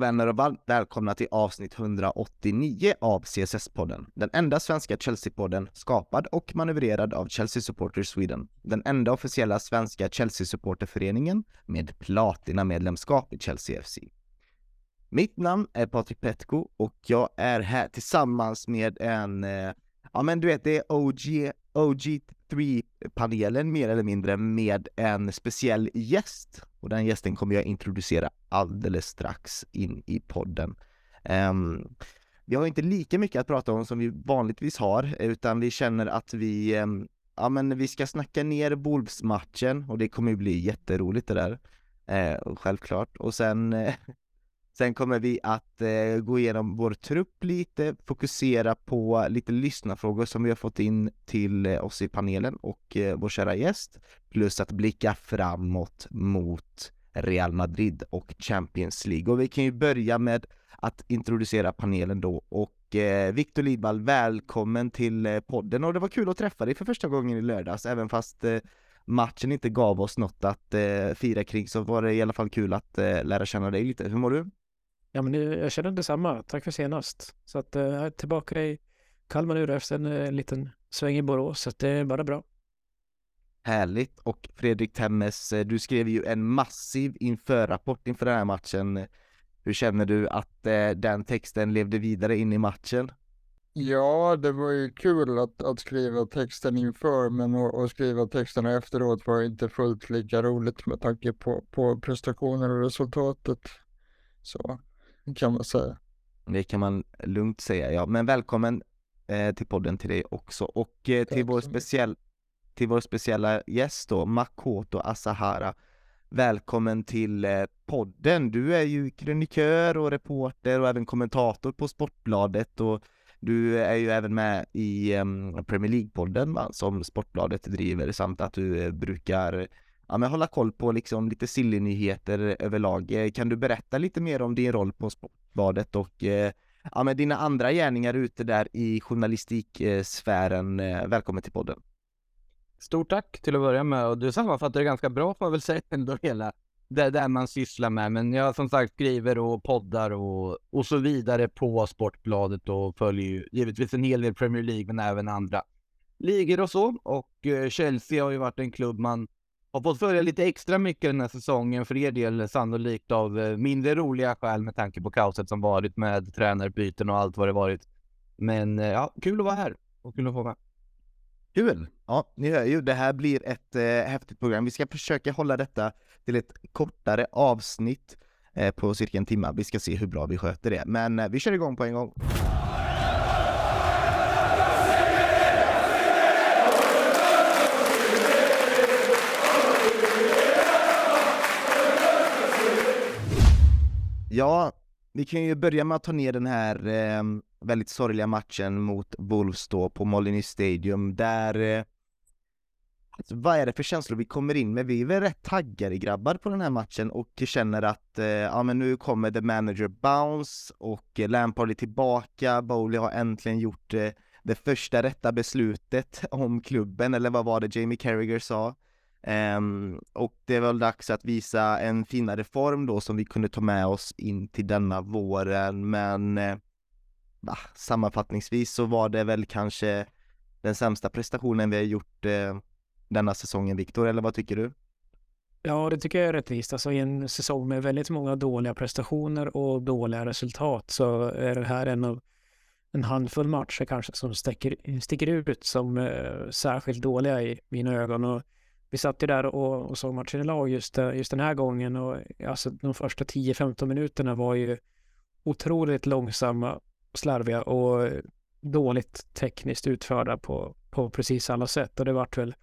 vänner och varmt välkomna till avsnitt 189 av CSS-podden. Den enda svenska Chelsea-podden skapad och manövrerad av Chelsea Supporters Sweden. Den enda officiella svenska Chelsea-supporterföreningen med platina-medlemskap i Chelsea FC. Mitt namn är Patrik Petko och jag är här tillsammans med en, eh, ja men du vet det är OG, 3-panelen mer eller mindre med en speciell gäst och den gästen kommer jag introducera alldeles strax in i podden. Um, vi har inte lika mycket att prata om som vi vanligtvis har, utan vi känner att vi, um, ja men vi ska snacka ner Wolves-matchen och det kommer ju bli jätteroligt det där. Uh, självklart. Och sen uh, Sen kommer vi att eh, gå igenom vår trupp lite, fokusera på lite lyssnarfrågor som vi har fått in till eh, oss i panelen och eh, vår kära gäst. Plus att blicka framåt mot Real Madrid och Champions League. Och vi kan ju börja med att introducera panelen då och eh, Viktor Lidvall, välkommen till eh, podden och det var kul att träffa dig för första gången i lördags, även fast eh, matchen inte gav oss något att eh, fira kring så var det i alla fall kul att eh, lära känna dig lite. Hur mår du? Ja, men jag känner detsamma. Tack för senast. Så att eh, jag är tillbaka i Kalmar nu efter en, en liten sväng i Borås, så att det är bara bra. Härligt! Och Fredrik Temmes, eh, du skrev ju en massiv införrapport inför den här matchen. Hur känner du att eh, den texten levde vidare in i matchen? Ja, det var ju kul att, att skriva texten inför, men att skriva texterna efteråt var inte fullt lika roligt med tanke på, på prestationer och resultatet. Så kan man säga. Det kan man lugnt säga, ja. Men välkommen eh, till podden till dig också och eh, till vår speciell till vår speciella gäst då, Makoto Asahara. Välkommen till eh, podden. Du är ju krönikör och reporter och även kommentator på Sportbladet och du är ju även med i um, Premier League-podden som Sportbladet driver samt att du uh, brukar ja, men hålla koll på liksom lite silly-nyheter överlag. Eh, kan du berätta lite mer om din roll på Sportbladet och eh, ja, men dina andra gärningar ute där i journalistiksfären? Eh, välkommen till podden! Stort tack till att börja med och du sammanfattar det ganska bra får man väl säga ändå hela det där man sysslar med. Men jag som sagt skriver och poddar och, och så vidare på Sportbladet och följer ju givetvis en hel del Premier League men även andra ligor och så. Och Chelsea har ju varit en klubb man har fått följa lite extra mycket den här säsongen för er del sannolikt av eh, mindre roliga skäl med tanke på kaoset som varit med tränarbyten och allt vad det varit. Men eh, ja, kul att vara här och kul att få vara med. Kul! Ja, ni hör ju, det här blir ett eh, häftigt program. Vi ska försöka hålla detta till ett kortare avsnitt eh, på cirka en timme. Vi ska se hur bra vi sköter det, men eh, vi kör igång på en gång. Ja, vi kan ju börja med att ta ner den här eh, väldigt sorgliga matchen mot Wolves då på Molyneux Stadium där eh, alltså, vad är det för känslor vi kommer in med? Vi är väl rätt taggade grabbar på den här matchen och känner att eh, ja men nu kommer the manager bounce och eh, Lampard är tillbaka, Bowley har äntligen gjort eh, det första rätta beslutet om klubben, eller vad var det Jamie Carragher sa? Um, och det är väl dags att visa en finare form då som vi kunde ta med oss in till denna våren men eh, sammanfattningsvis så var det väl kanske den sämsta prestationen vi har gjort eh, denna säsongen Viktor, eller vad tycker du? Ja, det tycker jag är rättvist. Alltså i en säsong med väldigt många dåliga prestationer och dåliga resultat så är det här en av en handfull matcher kanske som sticker, sticker ut som eh, särskilt dåliga i mina ögon. Och vi satt ju där och, och såg matchen i lag just, eh, just den här gången och alltså de första 10-15 minuterna var ju otroligt långsamma, slarviga och dåligt tekniskt utförda på, på precis alla sätt och det vart väl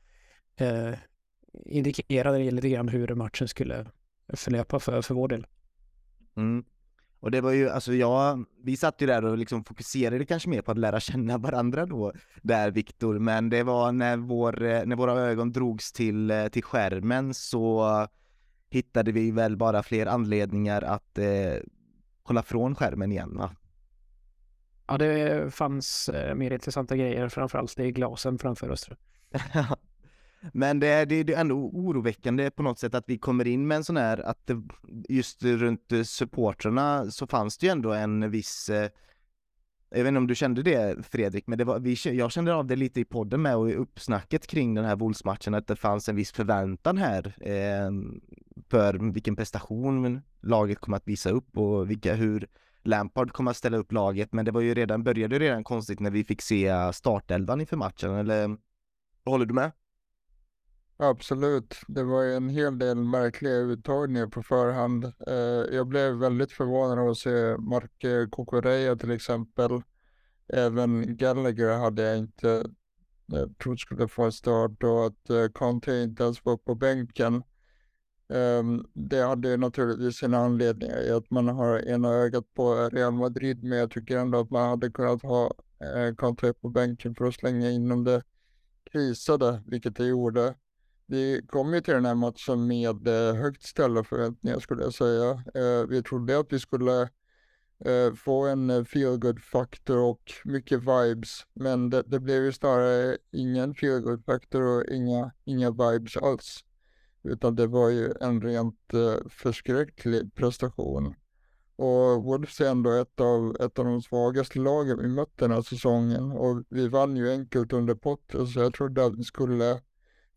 eh, indikerade lite grann hur matchen skulle förlöpa för, för vår del. Mm. Och det var ju, alltså jag, vi satt ju där och liksom fokuserade kanske mer på att lära känna varandra då, där Viktor, men det var när, vår, när våra ögon drogs till, till skärmen så hittade vi väl bara fler anledningar att eh, kolla från skärmen igen va? Ja, det fanns eh, mer intressanta grejer, framförallt i glasen framför oss. Men det är, det är ändå oroväckande på något sätt att vi kommer in med en sån här, att det, just runt supportrarna så fanns det ju ändå en viss eh, jag vet inte om du kände det Fredrik, men det var, vi, jag kände av det lite i podden med och i uppsnacket kring den här Wolves-matchen att det fanns en viss förväntan här eh, för vilken prestation laget kommer att visa upp och vilka, hur Lampard kommer att ställa upp laget. Men det var ju redan, började redan konstigt när vi fick se startelvan inför matchen, eller håller du med? Absolut, det var ju en hel del märkliga uttagningar på förhand. Eh, jag blev väldigt förvånad av att se Mark Kokoreya till exempel. Även Gallagher hade jag inte eh, trott skulle få en start och att eh, Conte inte ens var på bänken. Eh, det hade ju naturligtvis sina anledningar i att man har ena ögat på Real Madrid, men jag tycker ändå att man hade kunnat ha eh, Conte på bänken för att slänga in om det krisade, vilket det gjorde. Vi kom ju till den här matchen med eh, högt ställda förväntningar skulle jag säga. Eh, vi trodde att vi skulle eh, få en feelgood-faktor och mycket vibes, men det, det, blev ju snarare ingen feel faktor och inga, inga vibes alls. Utan det var ju en rent förskräcklig prestation. Och Wolves är ändå ett av, ett av de svagaste lagen vi mött den här säsongen och vi vann ju enkelt under potten så jag trodde att vi skulle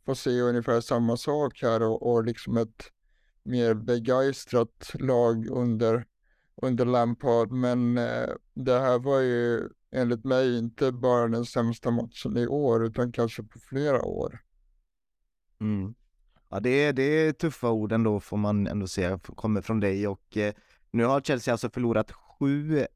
få se ungefär samma sak här och, och liksom ett mer begeistrat lag under, under Lampard. Men eh, det här var ju enligt mig inte bara den sämsta matchen i år utan kanske på flera år. Mm. Ja, det är, det är tuffa ord ändå får man ändå säga, kommer från dig och eh, nu har Chelsea alltså förlorat sju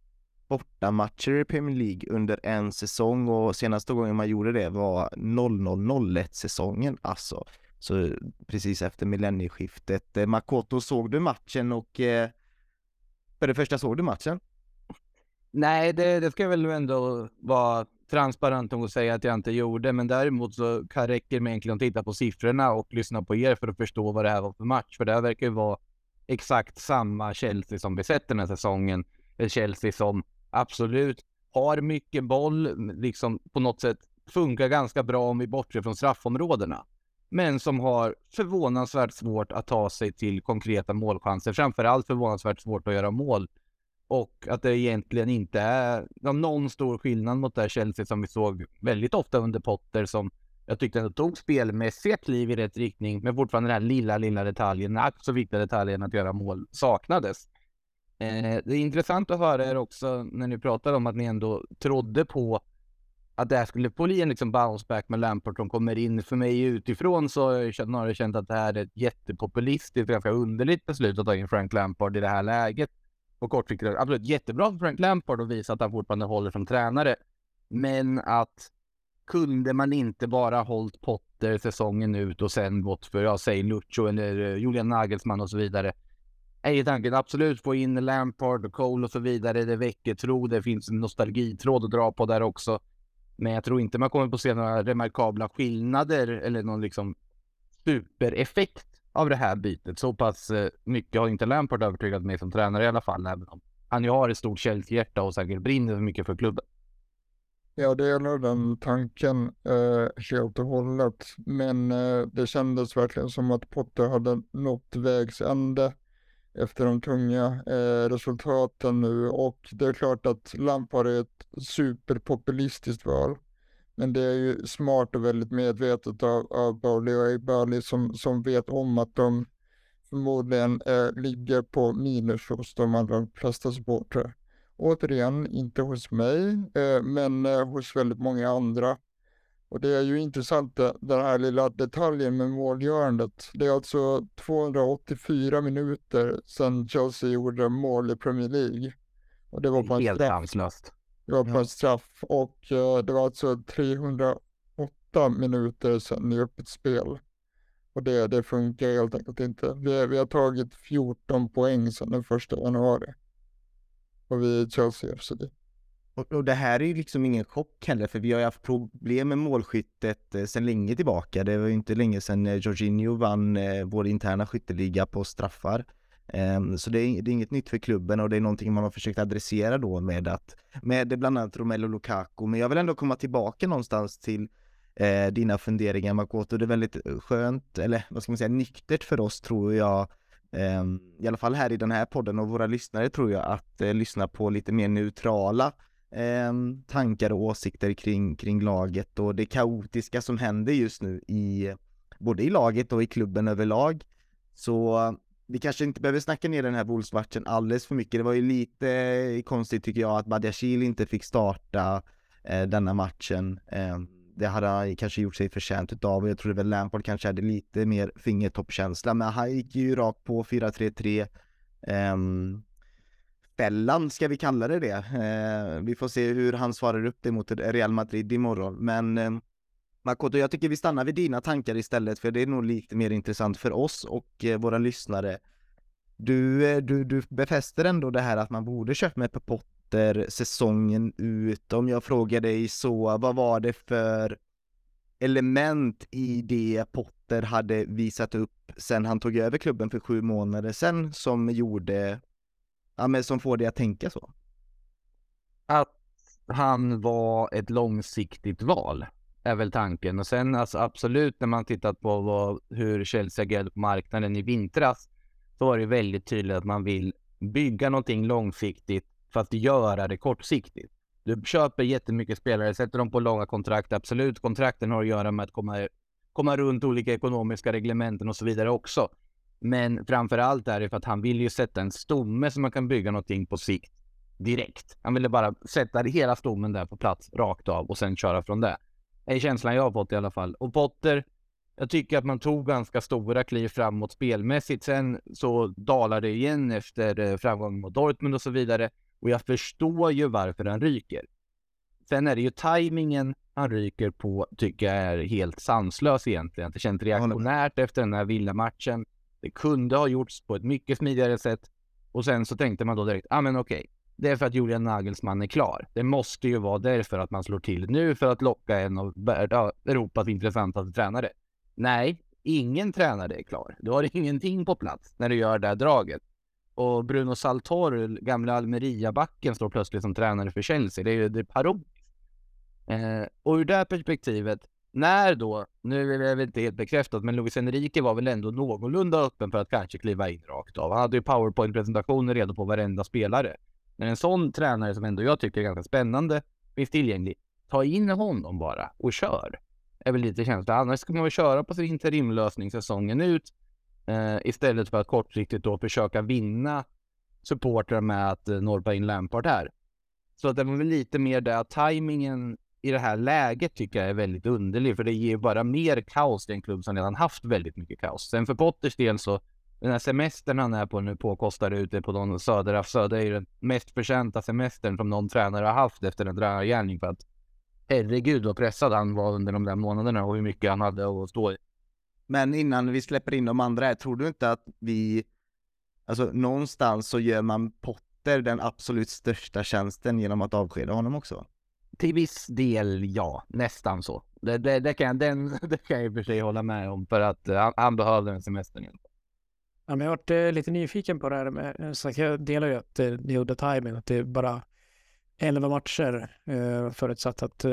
bortamatcher i Premier League under en säsong och senaste gången man gjorde det var 0001-säsongen. alltså. Så precis efter millennieskiftet. Eh, Makoto, såg du matchen och eh, för det första såg du matchen? Nej, det, det ska jag väl ändå vara transparent om att säga att jag inte gjorde, men däremot så kan räcker det egentligen att titta på siffrorna och lyssna på er för att förstå vad det här var för match. För det här verkar ju vara exakt samma Chelsea som vi sett den här säsongen. Ett Chelsea som absolut har mycket boll, liksom på något sätt funkar ganska bra om vi bortser från straffområdena. Men som har förvånansvärt svårt att ta sig till konkreta målchanser. Framförallt förvånansvärt svårt att göra mål. Och att det egentligen inte är någon stor skillnad mot det här Chelsea som vi såg väldigt ofta under Potter som jag tyckte ändå tog spelmässiga kliv i rätt riktning. Men fortfarande den här lilla, lilla detaljen, den så viktiga detaljen att göra mål saknades. Eh, det är intressant att höra er också när ni pratar om att ni ändå trodde på att det här skulle bli en liksom bounce back med Lampard som kommer in. För mig utifrån så har jag snarare känt att det här är ett jättepopulistiskt, ganska underligt beslut att ta in Frank Lampard i det här läget. På kort sikt absolut jättebra för Frank Lampard att visa att han fortfarande håller som tränare. Men att kunde man inte bara hållit Potter säsongen ut och sen gått för, ja, säg Lucho eller eh, Julian Nagelsmann och så vidare är ju tanken absolut få in Lampard och Cole och så vidare. Det väcker tro. Det finns en nostalgitråd att dra på där också. Men jag tror inte man kommer på se några remarkabla skillnader eller någon liksom supereffekt av det här bytet. Så pass eh, mycket har inte Lampard övertygat mig som tränare i alla fall, även om han ju har ett stort Chelsea-hjärta och säkert brinner mycket för klubben. Jag delar den tanken eh, helt och hållet, men eh, det kändes verkligen som att Potter hade nått vägs ände efter de tunga eh, resultaten nu och det är klart att Lampard är ett superpopulistiskt val. Men det är ju smart och väldigt medvetet av, av Bowley och Eibali som, som vet om att de förmodligen eh, ligger på minus hos de allra flesta supportrar. Återigen, inte hos mig, eh, men eh, hos väldigt många andra. Och det är ju intressant den här lilla detaljen med målgörandet. Det är alltså 284 minuter sedan Chelsea gjorde mål i Premier League. Och det var på en Helt straff. Det var på en straff och uh, det var alltså 308 minuter sedan i öppet spel. Och det, det funkar helt enkelt inte. Vi, vi har tagit 14 poäng sedan den första januari. Och vi är Chelsea FC. Och, och, det här är ju liksom ingen chock heller, för vi har ju haft problem med målskyttet eh, sedan länge tillbaka. Det var ju inte länge sedan eh, Jorginho vann eh, vår interna skytteliga på straffar. Eh, så det är, det är, inget nytt för klubben och det är någonting man har försökt adressera då med att med bland annat Romelu Lukaku. Men jag vill ändå komma tillbaka någonstans till eh, dina funderingar Makoto. Det är väldigt eh, skönt, eller vad ska man säga, nyktert för oss tror jag, ehm, i alla fall här i den här podden och våra lyssnare tror jag, att eh, lyssna på lite mer neutrala eh, tankar och åsikter kring, kring laget och det kaotiska som händer just nu i både i laget och i klubben överlag. Så vi kanske inte behöver snacka ner den här Wolves-matchen alldeles för mycket. Det var ju lite eh, konstigt tycker jag att Badiashil inte fick starta eh, denna matchen. Eh, det hade han kanske gjort sig förtjänt utav och jag trodde väl Lampard kanske hade lite mer fingertoppkänsla men han gick ju rakt på 4-3-3 eh, fällan ska vi kalla det det. Eh, vi får se hur han svarar upp det mot Real Madrid imorgon men eh, Makoto, jag tycker vi stannar vid dina tankar istället för det är nog lite mer intressant för oss och eh, våra lyssnare. Du, eh, du, du befäster ändå det här att man borde köpa med Potter säsongen ut. Om jag frågar dig så, vad var det för element i det Potter hade visat upp sen han tog över klubben för sju månader sedan som gjorde, ja men som får dig att tänka så? Att han var ett långsiktigt val är väl tanken. Och sen alltså absolut när man tittat på vad, hur Chelsea agerade på marknaden i vintras så var det väldigt tydligt att man vill bygga någonting långsiktigt för att göra det kortsiktigt. Du köper jättemycket spelare, sätter dem på långa kontrakt. Absolut, kontrakten har att göra med att komma, komma runt olika ekonomiska reglementen och så vidare också. Men framför allt är det för att han vill ju sätta en stomme så man kan bygga någonting på sikt direkt. Han ville bara sätta hela stommen där på plats rakt av och sen köra från det är känslan jag har fått i alla fall. Och Potter, jag tycker att man tog ganska stora kliv framåt spelmässigt. Sen så dalar det igen efter eh, framgången mot Dortmund och så vidare. Och jag förstår ju varför han ryker. Sen är det ju tajmingen han ryker på, tycker jag är helt sanslös egentligen. Det känns reaktionärt efter den här villamatchen. Det kunde ha gjorts på ett mycket smidigare sätt. Och sen så tänkte man då direkt, ja ah, men okej, det är för att Julian Nagelsmann är klar. Det måste ju vara därför att man slår till nu för att locka en av Europas intressantaste tränare. Nej, ingen tränare är klar. Du har ingenting på plats när du gör det här draget. Och Bruno Saltor, gamla Almeria-backen, står plötsligt som tränare för Chelsea. Det är ju det är parodiskt. Eh, och ur det här perspektivet, när då, nu är det väl inte helt bekräftat, men Luis Enrique var väl ändå någorlunda öppen för att kanske kliva in rakt av. Han hade ju powerpoint-presentationer redo på varenda spelare. När en sån tränare som ändå jag tycker är ganska spännande finns tillgänglig, ta in honom bara och kör. Är väl lite känslan. Annars ska man väl köra på sin interimlösning säsongen ut eh, istället för att kortsiktigt då försöka vinna supportrar med att eh, norpa in Lampard här. Så det var väl lite mer det att tajmingen i det här läget tycker jag är väldigt underlig, för det ger bara mer kaos till en klubb som redan haft väldigt mycket kaos. Sen för Potters del så den här semestern han är på nu påkostar ute på någon södra, södra är ju den mest förtjänta semestern som någon tränare har haft efter en tränargärning för att herregud vad pressad han var under de där månaderna och hur mycket han hade att stå i. Men innan vi släpper in de andra här, tror du inte att vi, alltså någonstans så gör man Potter den absolut största tjänsten genom att avskeda honom också? Till viss del ja, nästan så. Det, det, det kan, den, det kan jag i och för sig hålla med om för att uh, han, han behövde den semestern. Ja, men jag har varit eh, lite nyfiken på det här med, eh, så jag delar ju att det, det gjorde timing, att det är bara 11 matcher förutsatt att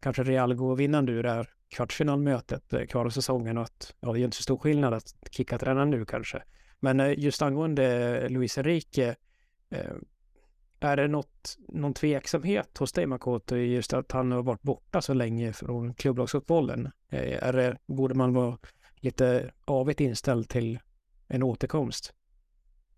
kanske Real går vinnande ur det här kvartsfinalmötet kvar av säsongen och att ja, det är inte så stor skillnad att kicka tränaren nu kanske. Men just angående Luis Enrique, är det något, någon tveksamhet hos dig Makoto just att han har varit borta så länge från klubblagsfotbollen? Eh, är det, borde man vara lite avigt inställd till en återkomst?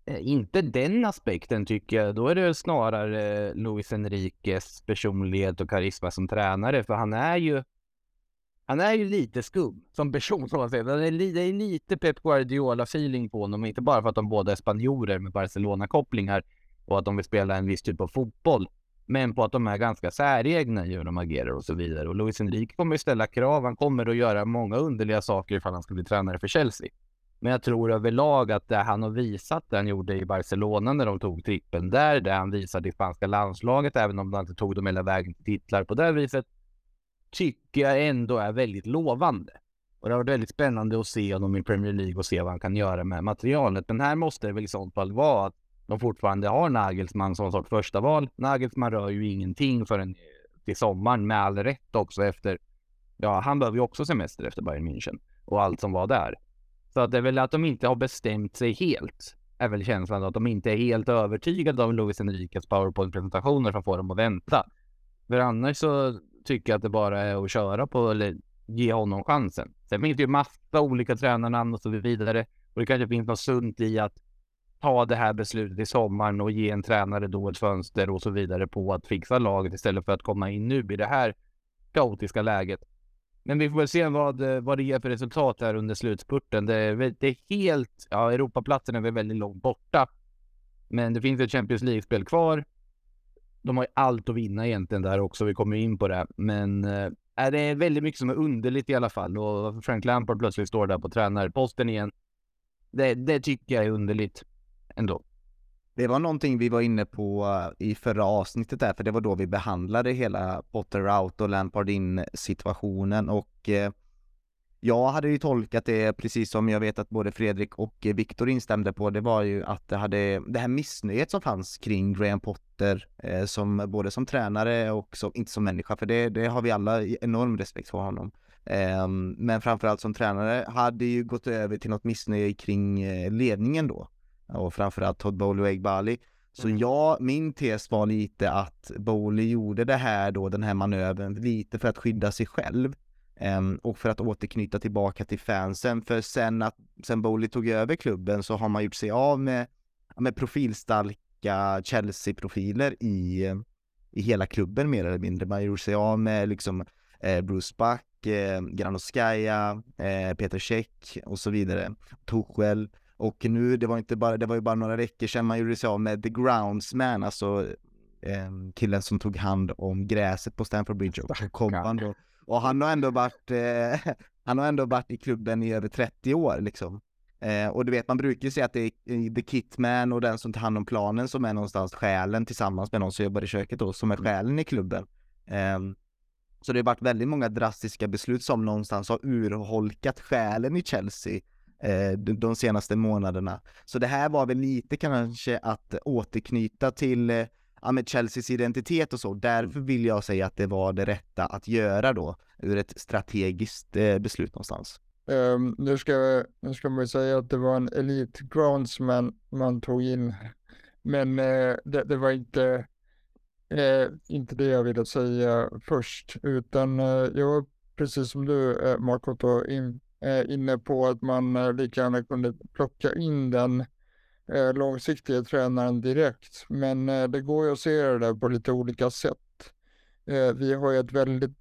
Eh, inte den aspekten tycker jag. Då är det snarare eh, Luis Enriques personlighet och karisma som tränare, för han är ju han är ju lite skum som person, så man säger. Det är, det är lite Pep Guardiola-feeling på honom, inte bara för att de båda är spanjorer med Barcelona-kopplingar och att de vill spela en viss typ av fotboll, men på att de är ganska säregna i hur de agerar och så vidare. Och Luis Enrique kommer ju ställa krav. Han kommer att göra många underliga saker ifall han ska bli tränare för Chelsea. Men jag tror överlag att det han har visat, det han gjorde i Barcelona när de tog trippen där, det han visade i spanska landslaget, även om de inte tog dem hela vägen till titlar på det viset, tycker jag ändå är väldigt lovande. Och det har varit väldigt spännande att se honom i Premier League och se vad han kan göra med materialet. Men här måste det väl i sånt fall vara att de fortfarande har Nagelsmann som sorts första val. Nagelsmann rör ju ingenting förrän till sommaren med all rätt också efter ja, han behöver ju också semester efter Bayern München och allt som var där. Så att det är väl att de inte har bestämt sig helt, är väl känslan att de inte är helt övertygade av Luis Enriques powerpoint-presentationer som får dem att vänta. För annars så tycker jag att det bara är att köra på, eller ge honom chansen. Sen finns det ju massa olika tränarnamn och så vidare. Och det kanske finns något sunt i att ta det här beslutet i sommaren och ge en tränare då ett fönster och så vidare på att fixa laget istället för att komma in nu i det här kaotiska läget. Men vi får väl se vad, vad det ger för resultat här under slutspurten. Det är, det är helt, ja Europaplatsen är väl väldigt långt borta. Men det finns ett Champions League-spel kvar. De har ju allt att vinna egentligen där också, vi kommer in på det. Men äh, det är väldigt mycket som är underligt i alla fall och Frank Lampard plötsligt står där på tränarposten igen. Det, det tycker jag är underligt ändå. Det var någonting vi var inne på eh, i förra avsnittet där, för det var då vi behandlade hela Potter out och Lampard in situationen och eh, jag hade ju tolkat det precis som jag vet att både Fredrik och Viktor instämde på, det var ju att det hade, det här missnöjet som fanns kring Graham Potter, eh, som både som tränare och som, inte som människa, för det, det har vi alla enorm respekt för honom. Eh, men framförallt som tränare hade ju gått över till något missnöje kring eh, ledningen då och framförallt Todd Bowley och Egbali. Så mm. ja, min tes var lite att Bowley gjorde det här då, den här manövern, lite för att skydda sig själv. Um, och för att återknyta tillbaka till fansen, för sen att, sen Bowley tog över klubben så har man gjort sig av med, med profilstarka Chelsea-profiler i, i hela klubben mer eller mindre. Man gjorde sig av med liksom eh, Bruce Buck, eh, Granoskaya, eh, Peter Cech och så vidare. Tuchel. Och nu, det var inte bara, det var ju bara några veckor sedan man gjorde sig av med The Groundsman, alltså eh, killen som tog hand om gräset på Stamford Bridge och kom han då. Och han har ändå varit, eh, han har ändå varit i klubben i över 30 år liksom. Eh, och du vet, man brukar ju säga att det är The Kitman och den som tar hand om planen som är någonstans själen tillsammans med någon som jobbar i köket då, som är själen i klubben. Eh, så det har varit väldigt många drastiska beslut som någonstans har urholkat själen i Chelsea Eh, de senaste månaderna. Så det här var väl lite kanske att återknyta till eh, ja, med Chelseas identitet och så. Därför vill jag säga att det var det rätta att göra då ur ett strategiskt eh, beslut någonstans. Um, nu, ska, nu ska man säga att det var en Elite Groundsman man tog in. Men uh, det, det, var inte, uh, inte det jag ville säga först, utan jag precis som du Marco, in, eh, Eh, inne på att man eh, lika gärna kunde plocka in den eh, långsiktiga tränaren direkt. Men det går ju att se det där på lite olika sätt. Vi har ju ett väldigt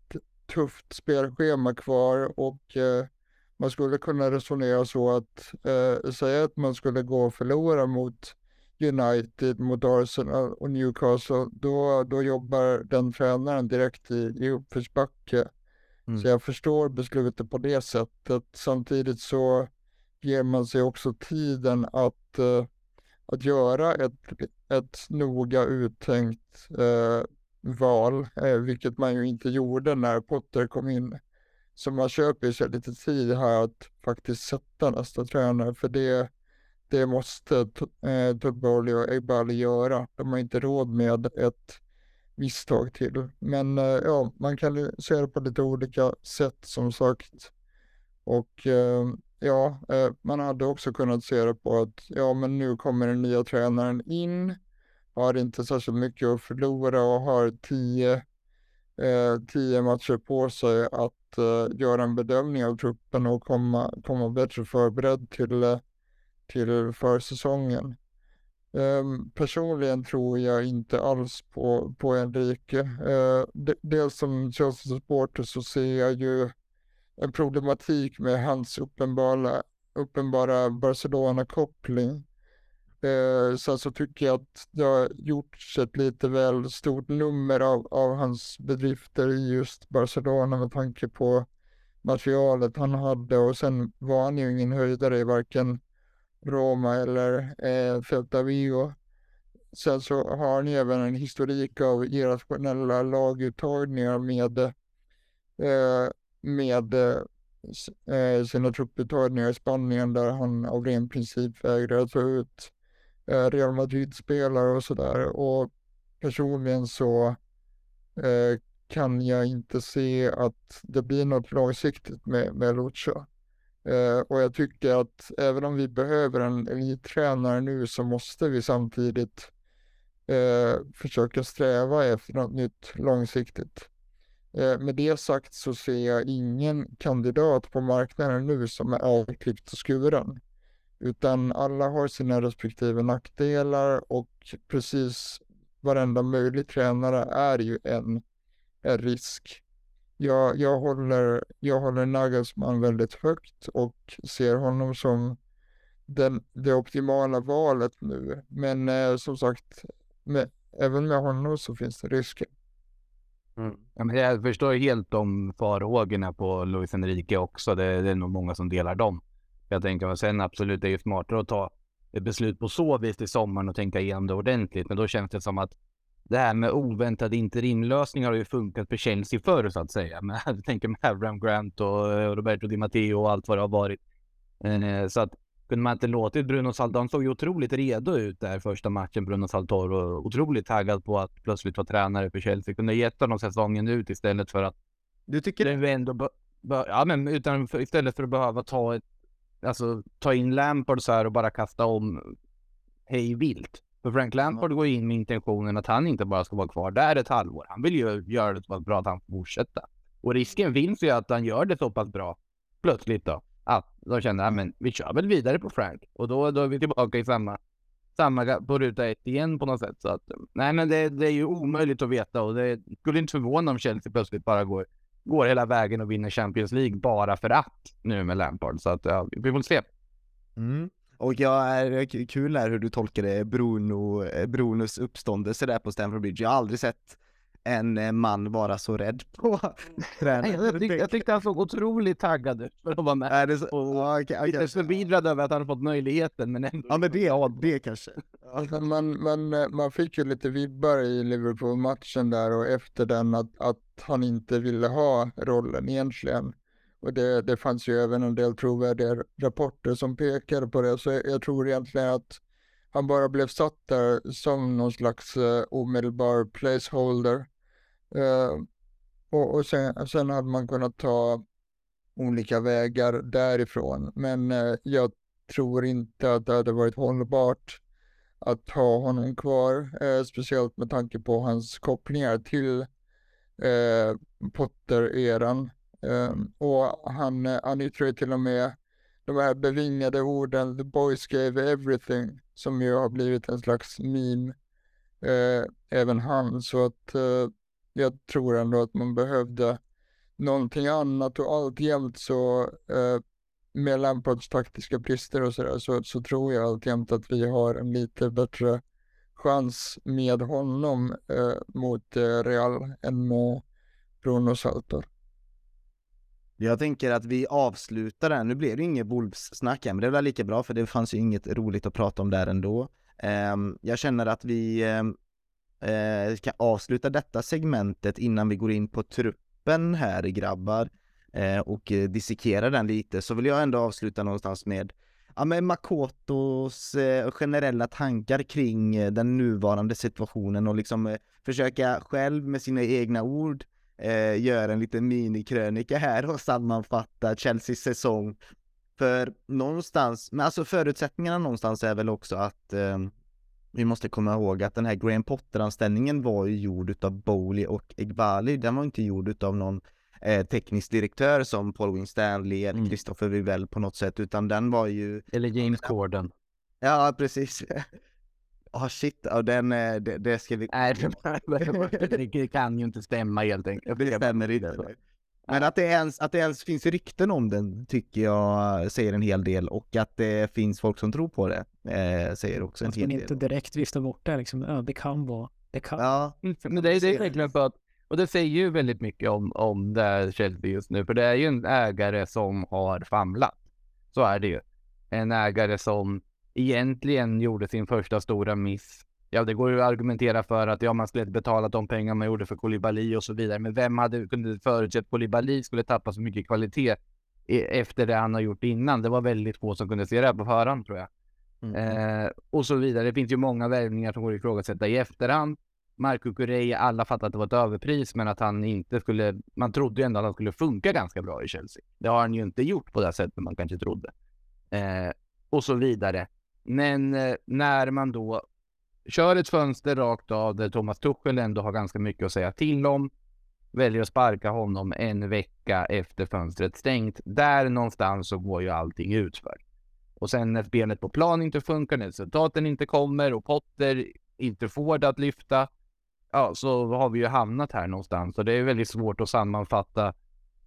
tufft spelschema kvar och man skulle kunna resonera så att säga att man skulle gå och förlora mot United, mot Arsenal och Newcastle, då, då jobbar den tränaren direkt i, i uppförsbacke. Mm. Så jag förstår beslutet på det sättet. Samtidigt så ger man sig också tiden att, uh, att göra ett, ett noga uttänkt uh, val, uh, vilket man ju inte gjorde när Potter kom in. Så man köper sig lite tid här att faktiskt sätta nästa tränare, för det, det måste uh, och Ebal göra. De har inte råd med ett misstag till. Men eh, ja, man kan se det på lite olika sätt som sagt. Och eh, ja, eh, man hade också kunnat se det på att ja, men nu kommer den nya tränaren in, har inte särskilt mycket att förlora och har tio, tio matcher på sig att göra en bedömning av truppen och komma, komma bättre förberedd till, till försäsongen. Ehm, personligen tror jag inte alls på, på Enrique. Ehm, dels som Chelsea-supporter så ser jag ju en problematik med hans uppenbara, uppenbara Barcelona-koppling. Ehm, sen så tycker jag att det har gjorts ett lite väl stort nummer av, av hans bedrifter i just Barcelona med tanke på materialet han hade och sen var han ju ingen höjdare i varken Roma eller eh, Celta Vigo. Sen så har han även en historik av irrationella laguttagningar med, eh, med eh, sina trupputtagningar i Spanien där han av ren princip vägrade ta ut eh, Real Madrid-spelare och sådär. Och personligen så eh, kan jag inte se att det blir något långsiktigt med, med Lucha. Eh, och jag tycker att även om vi behöver en elittränare nu så måste vi samtidigt eh, försöka sträva efter något nytt långsiktigt. Eh, med det sagt så ser jag ingen kandidat på marknaden nu som är klippt och skuren. Utan alla har sina respektive nackdelar och precis varenda möjlig tränare är ju en, en risk. Jag, jag, håller, jag håller Nagelsmann väldigt högt och ser honom som den, det optimala valet nu. Men eh, som sagt, med, även med honom så finns det risker. Mm. Ja, men jag förstår helt de farhågorna på Luis Enrique också. Det, det är nog många som delar dem. Jag tänker att sen absolut, det är ju smartare att ta ett beslut på så vis i sommaren och tänka igenom det ordentligt. Men då känns det som att det här med oväntade interimlösningar har ju funkat för Chelsea förr så att säga. Men jag tänker med Abraham Grant och Roberto Di Matteo och allt vad det har varit. Eh, så att kunde man inte låtit Bruno Saltoro, han såg ju otroligt redo ut där första matchen, Bruno Saltoro. Otroligt taggad på att plötsligt vara tränare för Chelsea. Kunde gett honom säsongen ut istället för att... Du tycker det? Ändå ja, men utan för, istället för att behöva ta ett... Alltså ta in Lampard så här och bara kasta om hej vilt. För Frank Lampard går in med intentionen att han inte bara ska vara kvar där ett halvår. Han vill ju göra det så pass bra att han får fortsätta. Och risken finns ju att han gör det så pass bra plötsligt då då kände jag, men vi kör väl vidare på Frank. Och då, då är vi tillbaka i samma, samma på ruta ett igen på något sätt. Så att, nej, men det, det är ju omöjligt att veta och det skulle inte förvåna om Chelsea plötsligt bara går, går hela vägen och vinner Champions League bara för att nu med Lampard. Så att ja, vi får se. Mm. Och jag är kul är hur du tolkade Bruno, Brunos uppståndelse där på Stamford Bridge. Jag har aldrig sett en eh, man vara så rädd på tränaren. Jag, tyckte, jag tyckte han såg otroligt taggad ut för att vara med. Är det så? Och okay, okay. lite förvirrad över att han fått möjligheten men ändå. Ja men det, ja, det kanske. Alltså man, man, eh, man fick ju lite vibbar i Liverpool-matchen där och efter den att, att han inte ville ha rollen egentligen. Och det, det fanns ju även en del trovärdiga rapporter som pekade på det. Så jag, jag tror egentligen att han bara blev satt där som någon slags uh, omedelbar placeholder. Uh, och, och sen, sen, hade man kunnat ta olika vägar därifrån. Men uh, jag tror inte att det hade varit hållbart att ha honom kvar. speciellt med tanke på hans kopplingar till Potter-eran. Ehm, och han, eh, han yttrade till och med de här bevingade orden “The boys gave everything” som ju har blivit en slags meme, eh, även han. Så att eh, jag tror ändå att man behövde någonting annat och alltjämt så eh, med Lampards taktiska brister och sådär så, så tror jag alltjämt att vi har en lite bättre chans med honom eh, mot eh, Real än med Bruno Saltor. Jag tänker att vi avslutar där, nu blev det inget Wolves-snack men det var lika bra för det fanns ju inget roligt att prata om där ändå. Ehm, jag känner att vi ehm, eh, ska avsluta detta segmentet innan vi går in på truppen här grabbar eh, och eh, dissekera den lite, så vill jag ändå avsluta någonstans med ja, men Makotos eh, generella tankar kring den nuvarande situationen och liksom försöka själv med sina egna ord eh, gör en liten minikrönika här och sammanfattar Chelseas säsong. För någonstans, men alltså förutsättningarna någonstans är väl också att eh, vi måste komma ihåg att den här Graham Potter-anställningen var ju gjord utav Bowley och Egbali. Den var inte gjord utav någon eh, teknisk direktör som Paul Winstanley eller mm. Christopher Vivell på något sätt, utan den var ju... Eller James Corden. Ja, precis. Ja oh, shit, oh, den, det, det ska vi... Nej, det kan ju inte stämma helt enkelt. Det stämmer inte. Men att det, ens, att det ens finns rykten om den tycker jag säger en hel del och att det finns folk som tror på det eh, säger också en hel del. Att man inte direkt viftar bort det liksom. Ja, det kan vara. Det kan. Ja. Men det, det är verkligen för att, och det säger ju väldigt mycket om, om det här Chelsea just nu, för det är ju en ägare som har famlat. Så är det ju. En ägare som egentligen gjorde sin första stora miss. Ja, det går ju att argumentera för att ja, man skulle betala de pengar man gjorde för Kolibali och så vidare. Men vem hade kunnat förutse att Kolibali skulle tappa så mycket kvalitet efter det han har gjort innan? Det var väldigt få som kunde se det här på förhand tror jag. Mm. Eh, och så vidare. Det finns ju många värvningar som går att ifrågasätta i efterhand. Marco Cucurella, alla fattade att det var ett överpris, men att han inte skulle, man trodde ju ändå att han skulle funka ganska bra i Chelsea. Det har han ju inte gjort på det sättet man kanske trodde. Eh, och så vidare. Men eh, när man då kör ett fönster rakt av där Thomas Tuchel ändå har ganska mycket att säga till om, väljer att sparka honom en vecka efter fönstret stängt. Där någonstans så går ju allting utför. Och sen när spelet på plan inte funkar, när resultaten inte kommer och Potter inte får det att lyfta, ja, så har vi ju hamnat här någonstans. Och det är väldigt svårt att sammanfatta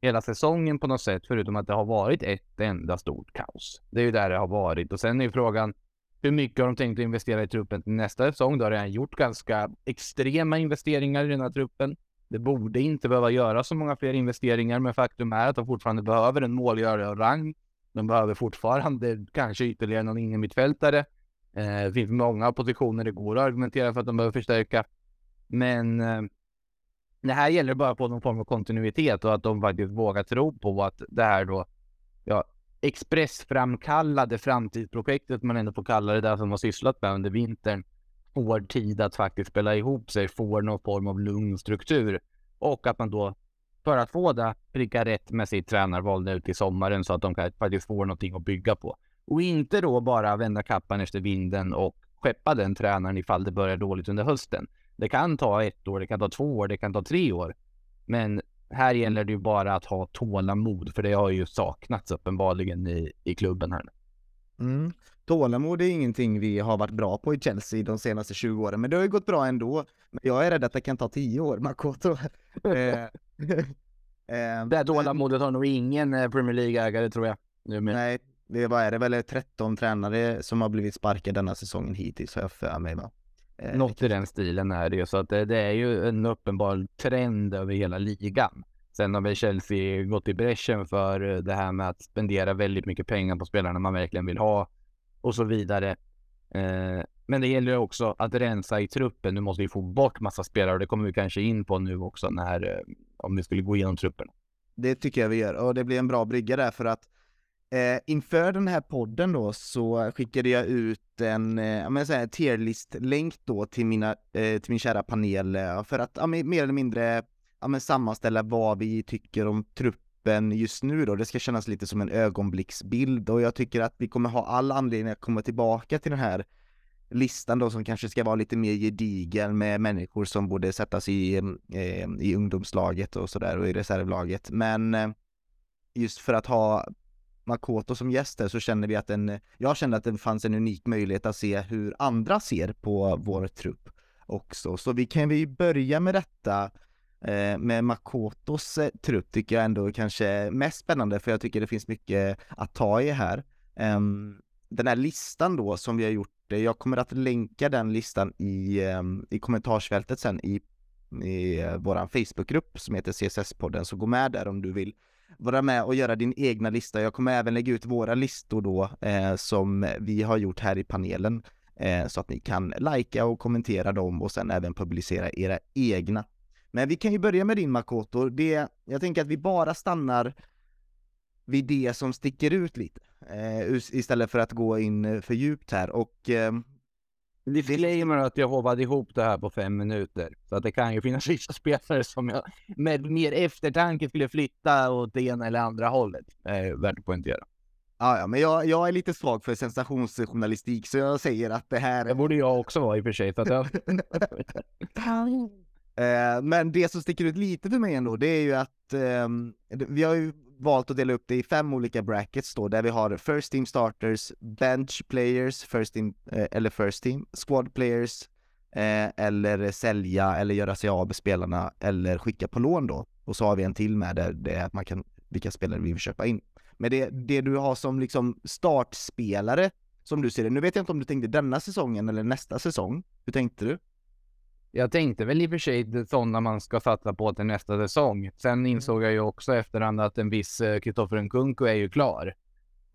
hela säsongen på något sätt, förutom att det har varit ett enda stort kaos. Det är ju där det har varit. Och sen är frågan, hur mycket har de tänkt att investera i truppen till nästa säsong? De har redan gjort ganska extrema investeringar i den här truppen. Det borde inte behöva göra så många fler investeringar, men faktum är att de fortfarande behöver en målgörare av rang. De behöver fortfarande kanske ytterligare någon innermittfältare. Eh, det finns många positioner det går att argumentera för att de behöver förstärka. Men eh, det här gäller bara på någon form av kontinuitet och att de faktiskt vågar tro på att det här då, ja, expressframkallade framtidsprojektet man ändå får kalla det där som har sysslat med under vintern får tid att faktiskt spela ihop sig, får någon form av lugn struktur och att man då för att få det pricka rätt med sitt tränarval nu till sommaren så att de kan faktiskt få någonting att bygga på. Och inte då bara vända kappan efter vinden och skeppa den tränaren ifall det börjar dåligt under hösten. Det kan ta ett år, det kan ta två år, det kan ta tre år. Men här gäller det ju bara att ha tålamod, för det har ju saknats uppenbarligen i, i klubben här. Mm. Tålamod är ingenting vi har varit bra på i Chelsea de senaste 20 åren, men det har ju gått bra ändå. Men jag är rädd att det kan ta 10 år, Makoto. eh, eh, det tålamodet har nog ingen eh, Premier League-ägare tror jag. Nej, det var, är det väl 13 tränare som har blivit sparkade denna säsongen hittills har jag för mig va? Eh, Något i den stilen är det ju, så att det, det, är ju en uppenbar trend över hela ligan. Sen har väl Chelsea gått i bräschen för det här med att spendera väldigt mycket pengar på spelarna man verkligen vill ha och så vidare. Eh, men det gäller också att rensa i truppen. Nu måste vi få bort massa spelare och det kommer vi kanske in på nu också när, eh, om vi skulle gå igenom truppen. Det tycker jag vi gör och det blir en bra brygga där för att Eh, inför den här podden då så skickade jag ut en, eh, tierlist-länk då till mina, eh, till min kära panel eh, för att ja, mer eller mindre ja, men sammanställa vad vi tycker om truppen just nu då. Det ska kännas lite som en ögonblicksbild och jag tycker att vi kommer ha all anledning att komma tillbaka till den här listan då som kanske ska vara lite mer gedigen med människor som borde sättas i, eh, i ungdomslaget och sådär och i reservlaget. Men eh, just för att ha Makoto som gäst här så känner vi att en, jag kände att det fanns en unik möjlighet att se hur andra ser på vår trupp också. Så vi kan vi börja med detta eh, med Makotos eh, trupp tycker jag ändå kanske mest spännande för jag tycker det finns mycket att ta i här. Eh, den här listan då som vi har gjort, eh, jag kommer att länka den listan i, ehm, i kommentarsfältet sen i, i eh, vår Facebookgrupp som heter CSS-podden, så gå med där om du vill vara med och göra din egna lista. Jag kommer även lägga ut våra listor då eh, som vi har gjort här i panelen eh, så att ni kan likea och kommentera dem och sen även publicera era egna. Men vi kan ju börja med din Makoto. Det, jag tänker att vi bara stannar vid det som sticker ut lite eh, istället för att gå in eh, för djupt här och eh, Disclaimer att jag hovade ihop det här på fem minuter. Så att det kan ju finnas vissa spelare som jag med mer eftertanke skulle flytta åt det ena eller andra hållet. Eh, värt att poängtera. Ja, ja, men jag, jag är lite svag för sensationsjournalistik så jag säger att det här... Det borde jag också vara i och för sig. Att jag... Eh, men det som sticker ut lite för mig ändå, det är ju att eh, vi har ju valt att dela upp det i fem olika brackets då, där vi har First Team Starters, Bench Players, First Team, eh, eller First Team, Squad Players, eh, eller sälja eller göra sig av med spelarna eller skicka på lån då. Och så har vi en till med där det är att man kan, vilka spelare vi vill köpa in. Men det, det du har som liksom startspelare, som du ser det, nu vet jag inte om du tänkte denna säsongen eller nästa säsong, hur tänkte du? Jag tänkte väl i och för sig sådana man ska satsa på till nästa säsong. Sen mm. insåg jag ju också efterhand att en viss Kristoffer Nkunku är ju klar.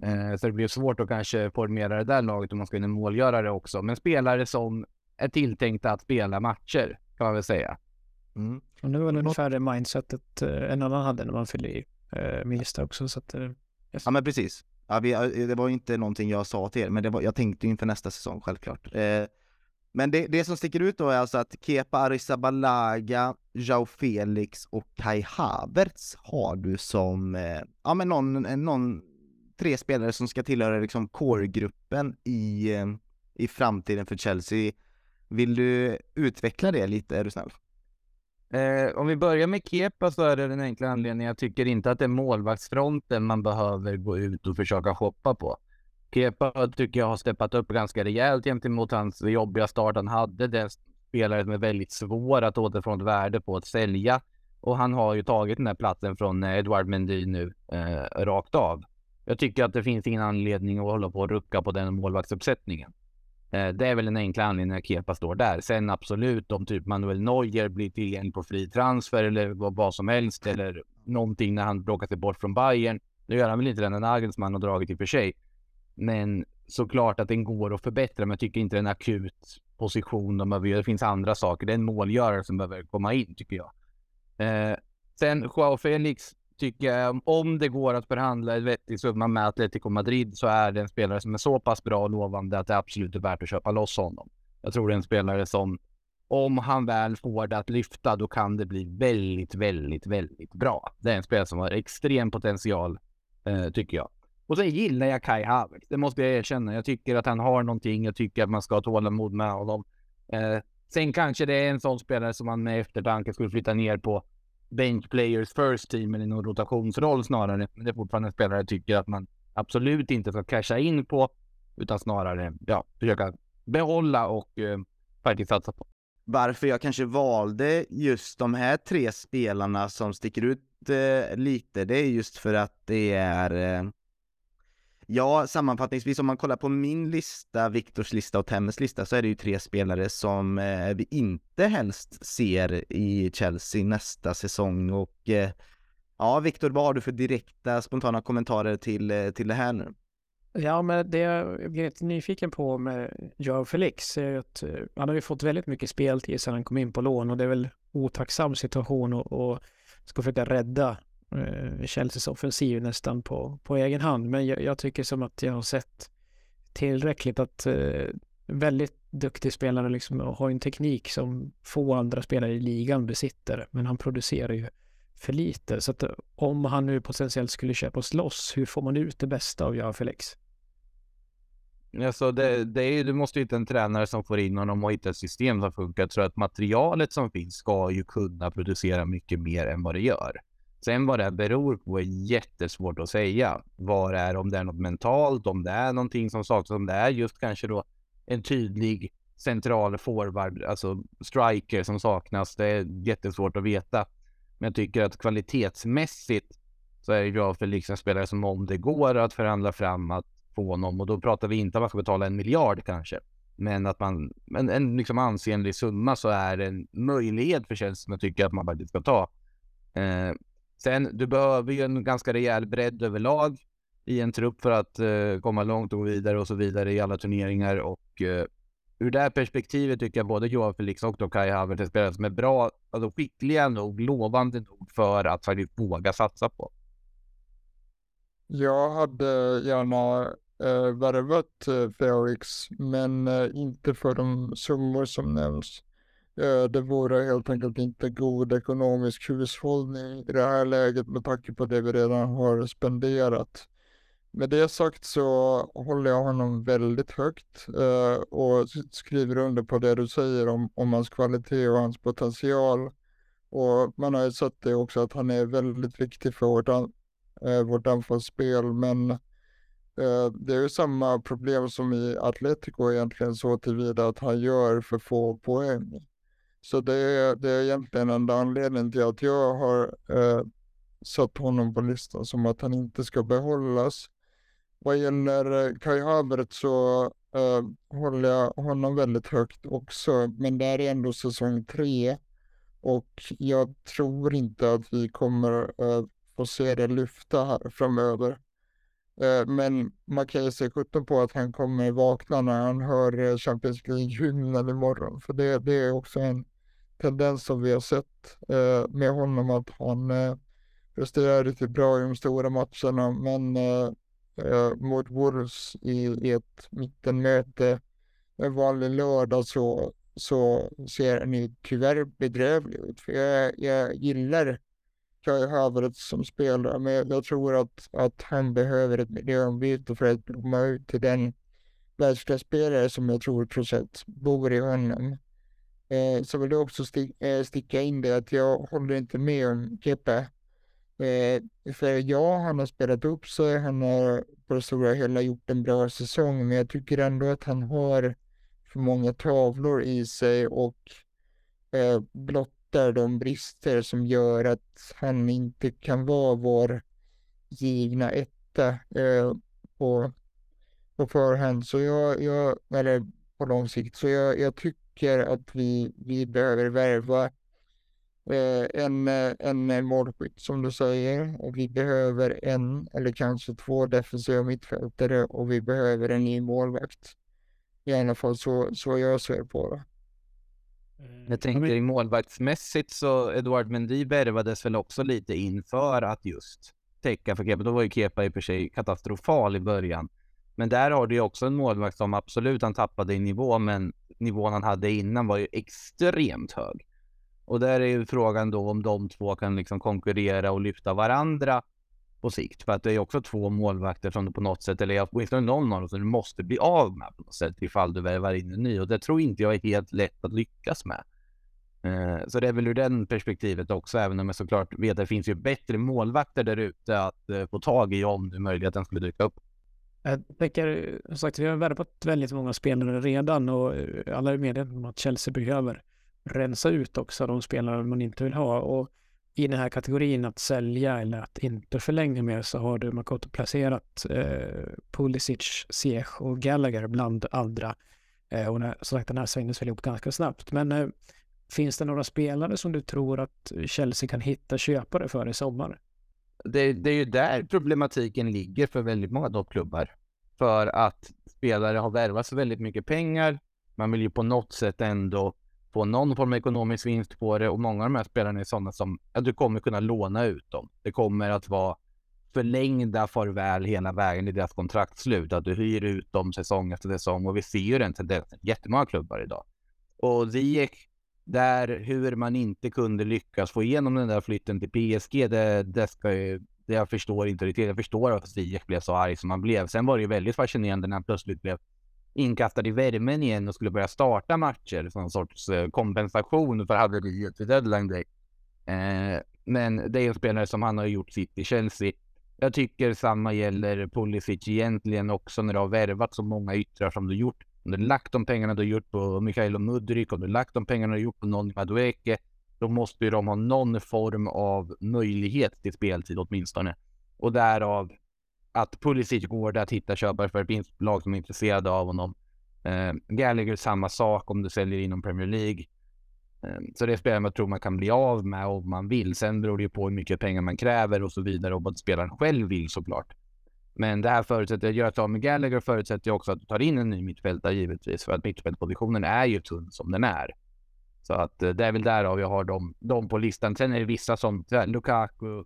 Eh, så det blir svårt att kanske formera det där laget om man ska in en målgörare också. Men spelare som är tilltänkta att spela matcher kan man väl säga. Mm. Och nu var det ungefär det mindsetet eh, en annan hade när man fyllde i eh, min lista också. Så att, yes. Ja men precis. Ja, vi, det var inte någonting jag sa till er, men det var, jag tänkte inför nästa säsong självklart. Eh, men det, det som sticker ut då är alltså att Kepa Arrizabalaga, Jao Felix och Kai Havertz har du som, eh, ja men någon, någon, tre spelare som ska tillhöra liksom core-gruppen i, eh, i framtiden för Chelsea. Vill du utveckla det lite, är du snäll? Eh, om vi börjar med Kepa så är det den enkla anledningen. Jag tycker inte att det är målvaktsfronten man behöver gå ut och försöka shoppa på. Kepa tycker jag har steppat upp ganska rejält gentemot hans jobbiga start han hade. Det är en spelare som är väldigt svår att återfå ett värde på att sälja. Och han har ju tagit den här platsen från eh, Edward Mendy nu eh, rakt av. Jag tycker att det finns ingen anledning att hålla på och rucka på den målvaktsuppsättningen. Eh, det är väl den enkla anledningen att Kepa står där. Sen absolut om typ Manuel Neuer blir tillgänglig på fri transfer eller vad som helst eller någonting när han bråkar sig bort från Bayern. Nu gör han väl inte den när Nagelsmann har dragit i och för sig. Men såklart att den går att förbättra, men jag tycker inte det är en akut position de behöver göra. Det finns andra saker. Det är en målgörare som behöver komma in, tycker jag. Eh, sen Joao Felix tycker jag, om det går att förhandla ett vettigt summa med Atletico Madrid så är det en spelare som är så pass bra och lovande att det absolut är värt att köpa loss honom. Jag tror det är en spelare som, om han väl får det att lyfta, då kan det bli väldigt, väldigt, väldigt bra. Det är en spelare som har extrem potential, eh, tycker jag. Och sen gillar jag Kai Havertz, det måste jag erkänna. Jag tycker att han har någonting. Jag tycker att man ska ha tålamod med honom. Eh, sen kanske det är en sån spelare som man med eftertanke skulle flytta ner på bench players first team eller någon rotationsroll snarare. Men det är fortfarande en spelare jag tycker att man absolut inte ska casha in på, utan snarare ja, försöka behålla och eh, faktiskt satsa på. Varför jag kanske valde just de här tre spelarna som sticker ut eh, lite, det är just för att det är eh, Ja, sammanfattningsvis om man kollar på min lista, Viktors lista och Temmes lista så är det ju tre spelare som eh, vi inte helst ser i Chelsea nästa säsong och eh, ja, Viktor, vad har du för direkta spontana kommentarer till, eh, till det här nu? Ja, men det jag blir lite nyfiken på med Joao Felix är att eh, han har ju fått väldigt mycket speltid sedan han kom in på lån och det är väl otacksam situation och, och ska försöka rädda eh, Chelseas offensiv nästan på, på egen hand. Men jag, jag, tycker som att jag har sett tillräckligt att eh, väldigt duktig spelare liksom har en teknik som få andra spelare i ligan besitter. Men han producerar ju för lite. Så att eh, om han nu potentiellt skulle köpas loss, hur får man ut det bästa av Joao Felix? Alltså det, det är, du måste ju hitta en tränare som får in honom och hitta ett system som funkar. Jag tror att materialet som finns ska ju kunna producera mycket mer än vad det gör. Sen vad det beror på är jättesvårt att säga. Vad det är, om det är något mentalt, om det är någonting som saknas, om det är just kanske då en tydlig central forward, alltså striker som saknas. Det är jättesvårt att veta. Men jag tycker att kvalitetsmässigt så är jag för liksom spelare som om det går att förhandla fram att få honom och då pratar vi inte om att man ska betala en miljard kanske. Men att man, en, en liksom ansenlig summa så är det en möjlighet för Chelsea som jag tycker att man faktiskt ska ta. Eh, Sen, du behöver ju en ganska rejäl bredd överlag i en trupp för att eh, komma långt och gå vidare och så vidare i alla turneringar och eh, ur det här perspektivet tycker jag både Johan Felix och Kai Havertz är spelare som är bra, alltså skickliga nog, lovande nog för att faktiskt våga satsa på. Jag hade gärna eh, värvat eh, Felix, men eh, inte för de summor som nämns. Eh, det vore helt enkelt inte god ekonomisk hushållning i det här läget med tanke på det vi redan har spenderat. Med det sagt så håller jag honom väldigt högt eh, och skriver under på det du säger om, om hans kvalitet och hans potential. Och man har ju sett det också att han är väldigt viktig för vårt, an, eh, vårt anfallsspel men det är ju samma problem som i Atletico egentligen så tillvida att han gör för få poäng. Så det är, det är egentligen enda anledningen till att jag har eh, satt honom på listan som att han inte ska behållas. Vad gäller eh, Kai Havertz så eh, håller jag honom väldigt högt också, men det är ändå säsong tre och jag tror inte att vi kommer eh, få se det lyfta här framöver. Eh, men man kan ju se sjutton på att han kommer vakna när han hör eh, Champions League-hymnen imorgon. För det, det är också en tendens som vi har sett eh, med honom att han eh, presterar riktigt typ bra i de stora matcherna men eh, eh, mot Wolves i, i ett mittenmöte en vanlig lördag så, så ser han ju tyvärr bedrövlig ut. För jag, jag gillar Kai Havertz som spelare, men jag, jag tror att, att han behöver ett miljöombyte för att komma ut till den världsklasspelare som jag tror procent bor i honom. Eh, så vill jag också sti eh, sticka in det att jag håller inte med om Kepa. Eh, för ja, han har spelat upp sig, han har på det stora hela gjort en bra säsong, men jag tycker ändå att han har för många tavlor i sig och eh, blottar de brister som gör att han inte kan vara vår givna etta eh, på, på förhand. Så jag, jag, eller på lång sikt, så jag, jag tycker att vi, vi behöver värva eh, en, en målskytt som du säger. Och vi behöver en eller kanske två defensiva mittfältare och vi behöver en ny målvakt. I alla fall så, så jag ser på det. Jag tänker i målvaktsmässigt så Eduard Mendy värvades väl också lite inför att just täcka för Kepa. Då var ju Kepa i och för sig katastrofal i början. Men där har du ju också en målvakt som absolut han tappade i nivå, men nivån han hade innan var ju extremt hög. Och där är ju frågan då om de två kan liksom konkurrera och lyfta varandra på sikt. För att det är också två målvakter som du på något sätt, eller åtminstone någon av dem som du måste bli av med på något sätt ifall du värvar in en ny. Och det tror inte jag är helt lätt att lyckas med. Eh, så det är väl ur den perspektivet också, även om jag såklart vet att det finns ju bättre målvakter där ute att eh, få tag i om det möjligheten skulle dyka upp. Jag tänker, som sagt, vi har värvat väldigt många spelare redan och eh, alla är medvetna om att Chelsea behöver rensa ut också de spelare man inte vill ha. Och i den här kategorin att sälja eller att inte förlänga mer så har du Makoto placerat eh, Pulisic, Ziyech och Gallagher bland andra. Eh, och när, som sagt, den här svängdes väl ihop ganska snabbt. Men eh, finns det några spelare som du tror att Chelsea kan hitta köpare för i sommar? Det, det är ju där problematiken ligger för väldigt många toppklubbar. För att spelare har värvats väldigt mycket pengar. Man vill ju på något sätt ändå få någon form av ekonomisk vinst på det och många av de här spelarna är sådana som att du kommer kunna låna ut dem. Det kommer att vara förlängda farväl hela vägen i deras kontraktslut, att du hyr ut dem säsong efter säsong och vi ser ju den tendensen jättemånga klubbar idag. Och Ziyech, där hur man inte kunde lyckas få igenom den där flytten till PSG, det, det ska ju, det jag förstår inte riktigt. Jag förstår att Ziyech blev så arg som han blev. Sen var det ju väldigt fascinerande när han plötsligt blev inkastad i värmen igen och skulle börja starta matcher som en sorts eh, kompensation för haveriet vid deadline day. Eh, men det är en spelare som han har gjort sitt i Chelsea. Jag tycker samma gäller Pulisic egentligen också när du har värvat så många yttrar som du gjort. Om du lagt de pengarna du gjort på Mikhailo Mudryk, om du lagt de pengarna du gjort på Nonni Madueke, då måste ju de ha någon form av möjlighet till speltid åtminstone. Och därav att Pulisic går det att hitta köpare för det finns lag som är intresserade av honom. Eh, Gallagher samma sak om du säljer inom Premier League. Eh, så det är spelare man tror man kan bli av med om man vill. Sen beror det ju på hur mycket pengar man kräver och så vidare och vad spelaren själv vill såklart. Men det här förutsätter, att göra sig av med Gallagher förutsätter också att du tar in en ny mittfältare givetvis för att mittfältpositionen är ju tunn som den är. Så att eh, det är väl därav jag har dem, dem på listan. Sen är det vissa som Lukaku,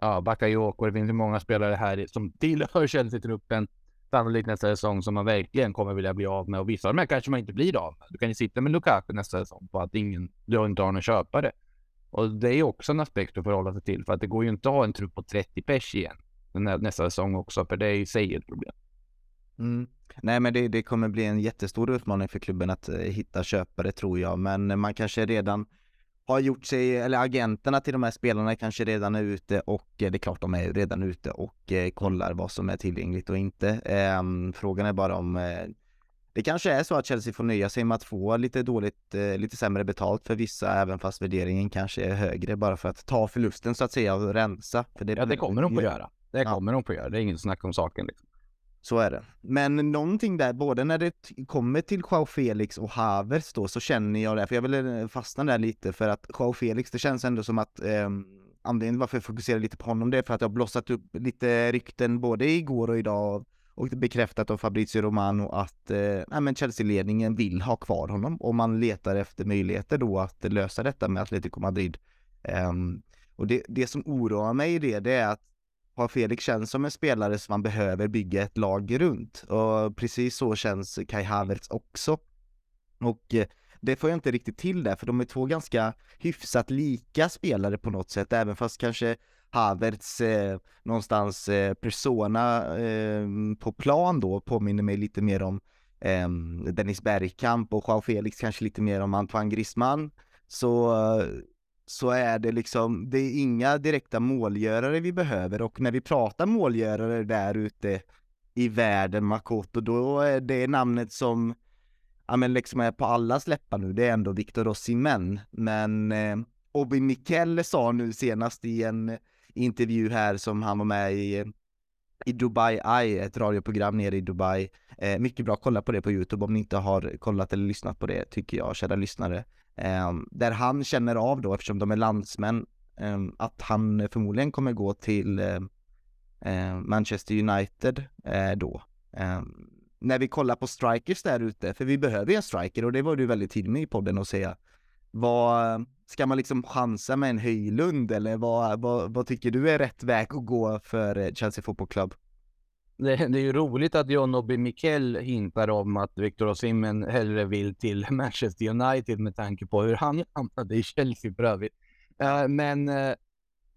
ja, Bakayoko, det finns ju många spelare här som tillhör Chelsea-truppen sannolikt nästa säsong som man verkligen kommer vilja bli av med och vissa av de här kanske man inte blir av med. Du kan ju sitta med Lukaku nästa säsong på att ingen, du inte har någon köpare. Och det är ju också en aspekt att förhålla sig till för att det går ju inte att ha en trupp på 30 pers igen nästa säsong också för det är i sig ett problem. Mm. Nej men det, det kommer bli en jättestor utmaning för klubben att eh, hitta köpare tror jag men man kanske redan har gjort sig, eller agenterna till de här spelarna kanske redan är ute och eh, det är klart de är redan ute och eh, kollar vad som är tillgängligt och inte. Eh, frågan är bara om det kanske är så att Chelsea får nöja sig med att få lite dåligt, lite sämre betalt för vissa även fast värderingen kanske är högre bara för att ta förlusten så att säga och rensa. För det, ja det kommer de få göra. Det kommer ja. de få göra, det är inget snack om saken. Liksom. Så är det. Men någonting där, både när det kommer till Joao Felix och Havertz då, så känner jag det, för jag vill eh, fastna där lite, för att Joao Felix, det känns ändå som att eh, anledningen varför jag fokuserar lite på honom, det är för att jag har blossat upp lite rykten både igår och idag och bekräftat av Fabrizio Romano att eh, Chelsea-ledningen vill ha kvar honom och man letar efter möjligheter då att lösa detta med Atletico Madrid. Eh, och det, det som oroar mig i det, det är att har Felix känns som en spelare som man behöver bygga ett lag runt och precis så känns Kai Havertz också. Och eh, det får jag inte riktigt till där, för de är två ganska hyfsat lika spelare på något sätt, även fast kanske Havertz eh, någonstans eh, persona eh, på plan då påminner mig lite mer om eh, Dennis Bergkamp och Joao Felix kanske lite mer om Antoine Griezmann. Så, eh, så är det liksom, det är inga direkta målgörare vi behöver och när vi pratar målgörare där ute i världen Makoto, då är det namnet som ja men liksom är på allas läppar nu, det är ändå Victor Osimhen. Men eh, Obi Mikkel sa nu senast i en intervju här som han var med i eh, i Dubai Eye, ett radioprogram nere i Dubai. Eh, mycket bra, kolla på det på Youtube om ni inte har kollat eller lyssnat på det, tycker jag, kära lyssnare. Eh, där han känner av då, eftersom de är landsmän, eh, att han förmodligen kommer gå till eh, Manchester United eh, då. Ehm, när vi kollar på strikers där ute, för vi behöver ju en striker och det var du väldigt tidig med i podden att säga. Vad, ska man liksom chansa med en Höjlund eller vad, vad, vad tycker du är rätt väg att gå för eh, Chelsea Football Club? Det, det är ju roligt att John Obi Mikel hintar om att Victor Osimhen hellre vill till Manchester United med tanke på hur han hamnade i Chelsea för övrigt. Uh, men uh,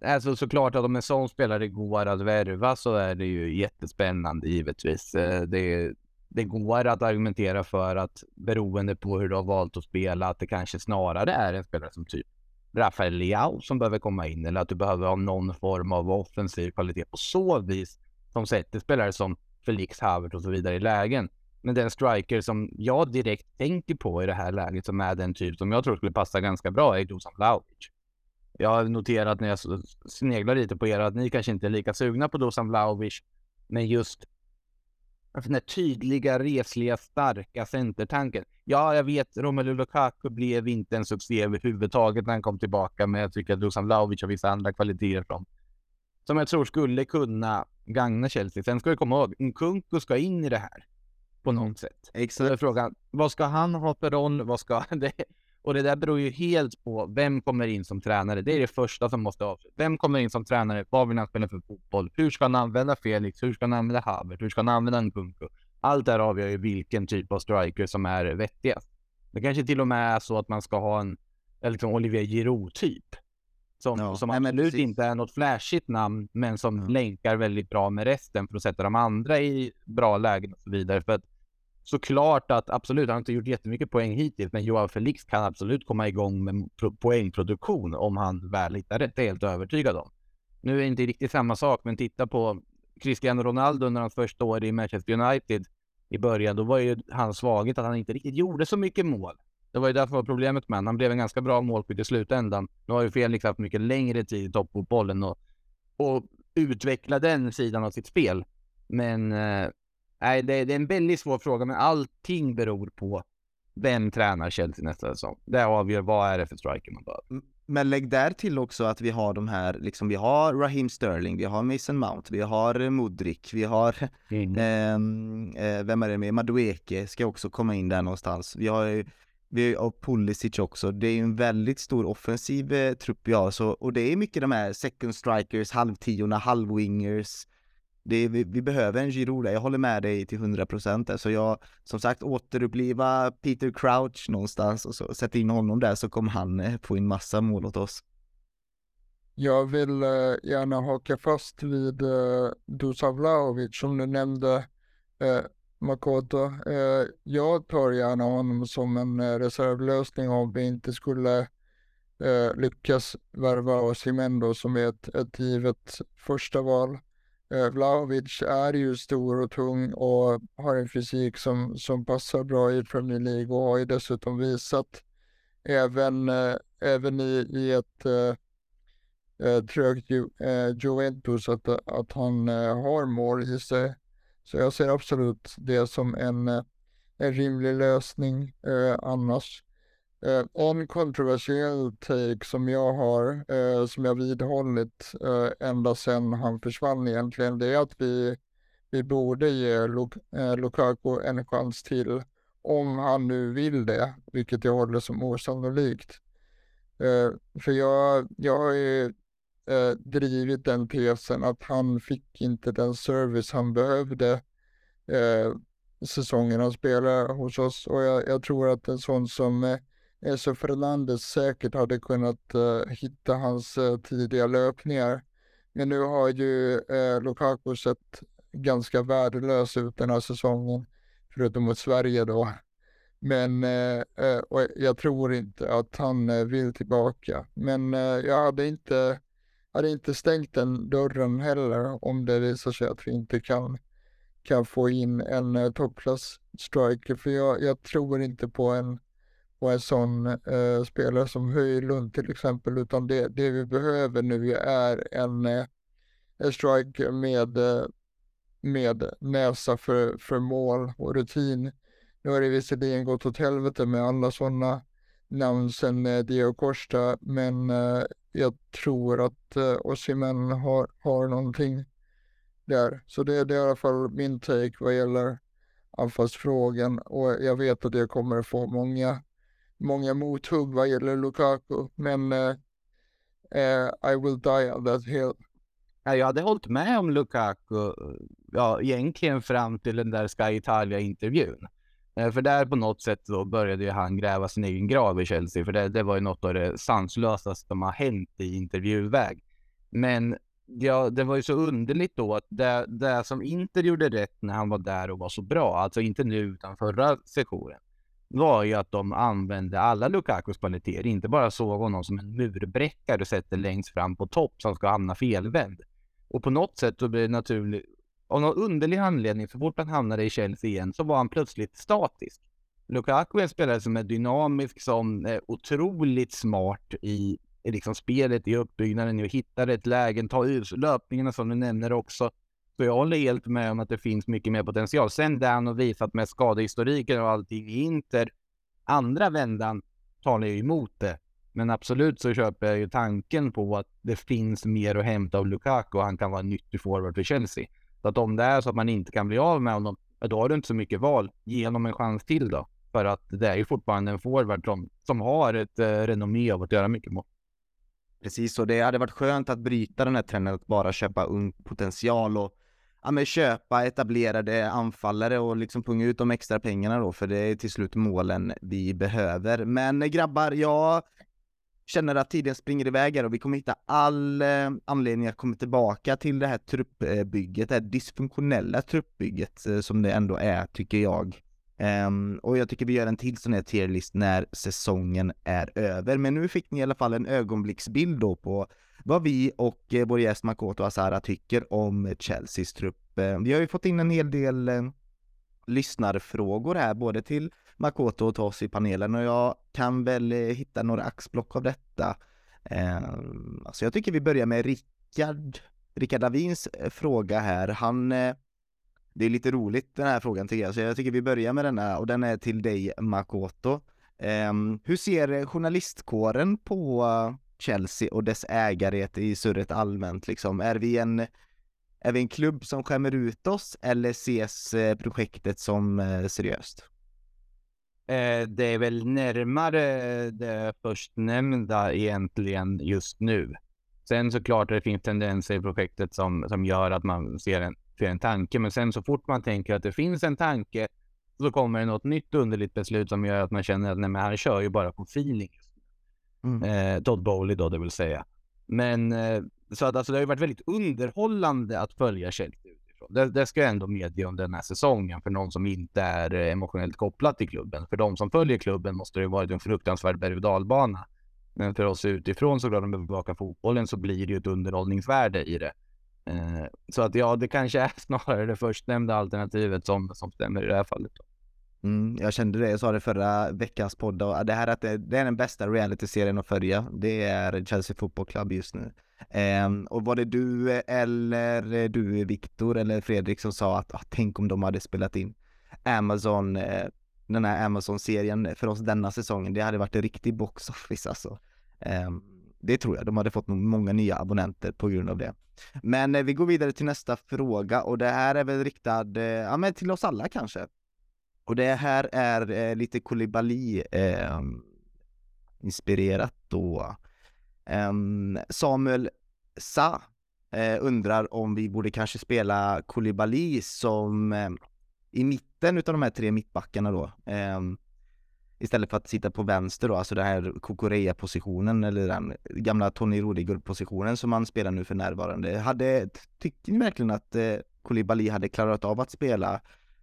alltså såklart att om en sån spelare går att värva så är det ju jättespännande givetvis. Uh, det, det går att argumentera för att beroende på hur du har valt att spela, att det kanske snarare är en spelare som typ Rafael Leao som behöver komma in eller att du behöver ha någon form av offensiv kvalitet på så vis som sätter spelare som Felix Havert och så vidare i lägen. Men den striker som jag direkt tänker på i det här läget som är den typ som jag tror skulle passa ganska bra är Dusan Vlahovic. Jag har noterat när jag sneglar lite på er att ni kanske inte är lika sugna på Dusan Vlahovic. Men just alltså den här tydliga, resliga, starka centertanken. Ja, jag vet, Romelu Lukaku blev inte en succé överhuvudtaget när han kom tillbaka, men jag tycker att Dusan Vlahovic har vissa andra kvaliteter som, som jag tror skulle kunna gagna Chelsea. Sen ska vi komma ihåg, Nkunku ska in i det här på något sätt. Exakt. Frågan, vad ska han ha för roll? Vad ska det? Och det där beror ju helt på vem kommer in som tränare. Det är det första som måste avslutas. Vem kommer in som tränare? Vad vill han spela för fotboll? Hur ska han använda Felix? Hur ska han använda Havert? Hur ska han använda Nkunku? Allt det här avgör ju vilken typ av striker som är vettigast. Det kanske till och med är så att man ska ha en liksom Olivier Giroud-typ. Som, ja, som absolut inte är något flashigt namn, men som ja. länkar väldigt bra med resten för att sätta de andra i bra lägen och så vidare. För att såklart att absolut, han har inte gjort jättemycket poäng hittills, men Joao Felix kan absolut komma igång med poängproduktion om han väl hittar rätt. Det är helt övertygad om. Nu är det inte riktigt samma sak, men titta på Cristiano Ronaldo under hans första år i Manchester United i början. Då var ju hans svaghet att han inte riktigt gjorde så mycket mål. Det var ju därför var problemet med honom. Han blev en ganska bra målskytt i slutändan. Nu har ju Felix haft mycket längre tid i toppfotbollen och, och utveckla den sidan av sitt spel. Men eh, Nej, det, det, är en väldigt svår fråga, men allting beror på vem tränar Chelsea nästa säsong. Det avgör vad är det för striker man behöver. Men lägg där till också att vi har de här, liksom vi har Raheem Sterling, vi har Mason Mount, vi har Modric, vi har, mm. Ehm, eh, vem är det med, Madueke ska också komma in där någonstans. Vi har vi har Pulisic också, det är ju en väldigt stor offensiv eh, trupp vi har, så, och det är mycket de här second strikers, halvtiorna, halvwingers, det, vi, vi, behöver en Giroud jag håller med dig till 100% så alltså, jag, som sagt, återuppliva Peter Crouch någonstans och så sätta in honom där så kommer han eh, få in massa mål åt oss. Jag vill eh, gärna haka fast vid eh, Dusan Vlahovic som du nämnde, eh, Makoto. Eh, jag tar gärna honom som en eh, reservlösning om vi inte skulle eh, lyckas värva Osimendo som är ett, ett givet första val. Vlahovic är ju stor och tung och har en fysik som, som passar bra i Premier League och har ju dessutom visat även, även i, i ett eh trögt ju, eh, Juventus att, att han eh, har mål i sig. Så jag ser absolut det som en, eh, en rimlig lösning eh, annars. Eh, en kontroversiell take som jag har, eh, som jag vidhållit eh, ända sedan han försvann egentligen, det är att vi, vi borde ge Luk eh, Lukaku en chans till om han nu vill det, vilket jag håller som osannolikt. Eh, för jag, jag har ju eh, drivit den tesen att han fick inte den service han behövde eh, säsongen han spelade hos oss och jag, jag tror att en sån som eh, Enzo Fernandes säkert hade kunnat eh, hitta hans eh, tidiga löpningar. Men nu har ju eh, Lukaku sett ganska värdelös ut den här säsongen, förutom mot Sverige då. Men eh, eh, och jag tror inte att han eh, vill tillbaka. Men jag hade inte, hade inte stängt den dörren heller om det visar sig att vi inte kan, kan få in en eh, toppklass striker. För jag, jag tror inte på en på en sån uh, spelare som Höjlund till exempel, utan det, det vi behöver nu är en, uh, en striker med, uh, med näsa för, för mål och rutin. Nu har det visserligen gått åt helvete med alla sådana namn sen Diego Costa, men eh, jag tror att eh, Osimhen har, har någonting där. Så det, det är i alla fall min take vad gäller anfallsfrågan och jag vet att jag kommer få många många mothugg vad gäller Lukaku, men uh, uh, I will die on that hill. jag hade hållit med om Lukaku, ja, egentligen fram till den där Sky Italia-intervjun. Eh, för där på något sätt så började ju han gräva sin egen grav i Chelsea, för det, det var ju något av det sanslösaste som har hänt i intervjuväg. Men ja, det var ju så underligt då att det, det som Inter gjorde rätt när han var där och var så bra, alltså inte nu utan förra sessionen, var ju att de använde alla Lukakos kvaliteter, inte bara såg honom som en murbräckare och sätter längst fram på topp som ska hamna felvänd. Och på något sätt så blir det naturligt, av någon underlig anledning, så fort han hamnade i Chelsea igen så var han plötsligt statisk. Lukaku är en spelare som är dynamisk, som är otroligt smart i, i liksom spelet, i uppbyggnaden, i att hitta rätt lägen, ta ut löpningarna som du nämner också. Så jag håller helt med om att det finns mycket mer potential. Sen det han har visat med skadehistoriken och allting i Inter, andra vändan talar ju emot det. Men absolut så köper jag ju tanken på att det finns mer att hämta av Lukaku och han kan vara en nyttig forward för Chelsea. Så att om det är så att man inte kan bli av med honom, då har du inte så mycket val. Ge honom en chans till då. För att det är ju fortfarande en forward som, som har ett eh, renommé av att göra mycket mål. Precis, och det hade varit skönt att bryta den här trenden att bara köpa ung potential och ja, men köpa etablerade anfallare och liksom punga ut de extra pengarna då, för det är till slut målen vi behöver. Men grabbar, jag känner att tiden springer iväg här och vi kommer hitta all eh, anledning att komma tillbaka till det här truppbygget, det här dysfunktionella truppbygget eh, som det ändå är, tycker jag. Um, och jag tycker vi gör en till sån här tierlist när säsongen är över. Men nu fick ni i alla fall en ögonblicksbild då på vad vi och eh, vår gäst Makoto Asara tycker om Chelseas trupp. Eh, vi har ju fått in en hel del eh, lyssnarfrågor här, både till Makoto och till oss i panelen och jag kan väl eh, hitta några axblock av detta. Eh, alltså jag tycker vi börjar med Rickard, Rickard Davins eh, fråga här. Han eh, det är lite roligt den här frågan tycker jag, så jag tycker vi börjar med denna och den är till dig Makoto. Eh, hur ser eh, journalistkåren på Chelsea och dess ägare i surret allmänt liksom? Är vi en är vi en klubb som skämmer ut oss eller ses projektet som seriöst? Eh, det är väl närmare det förstnämnda egentligen just nu. Sen såklart det finns tendenser i projektet som, som gör att man ser en, ser en tanke, men sen så fort man tänker att det finns en tanke så kommer det något nytt underligt beslut som gör att man känner att nej, men han kör ju bara på feeling. Mm. Eh, Todd Bowley då, det vill säga. Men eh, så att alltså, det har ju varit väldigt underhållande att följa Chelsea bra. Det, det ska jag ändå medge under den här säsongen för någon som inte är eh, emotionellt kopplad till klubben. För de som följer klubben måste det ju varit en fruktansvärd berg och dalbana. Men för oss utifrån såklart, om vi bevakar fotbollen så blir det ju ett underhållningsvärde i det. Eh, så att ja, det kanske är snarare det förstnämnda alternativet som, som stämmer i det här fallet. Mm, jag kände det, jag sa det förra veckans podd det här att det, det är den bästa realityserien att följa. Det är Chelsea Football Club just nu. Ehm, och var det du eller eh, du Viktor eller Fredrik som sa att ah, tänk om de hade spelat in Amazon, eh, den här Amazon-serien för oss denna säsongen. Det hade varit en riktig box office alltså. Ehm, det tror jag, de hade fått många nya abonnenter på grund av det. Men eh, vi går vidare till nästa fråga och det här är väl riktad, eh, ja men till oss alla kanske. Och det här är eh, lite Kolibali eh, inspirerat då. Ehm, Samuel Sa eh, undrar om vi borde kanske spela Kolibali som ehm, i mitten utav de här tre mittbackarna då. Ehm, istället för att sitta på vänster då, alltså den här Kokorea-positionen eller den gamla Tony Rudiger-positionen som han spelar nu för närvarande. Hade, tycker ni verkligen att eh, Koulibaly hade klarat av att spela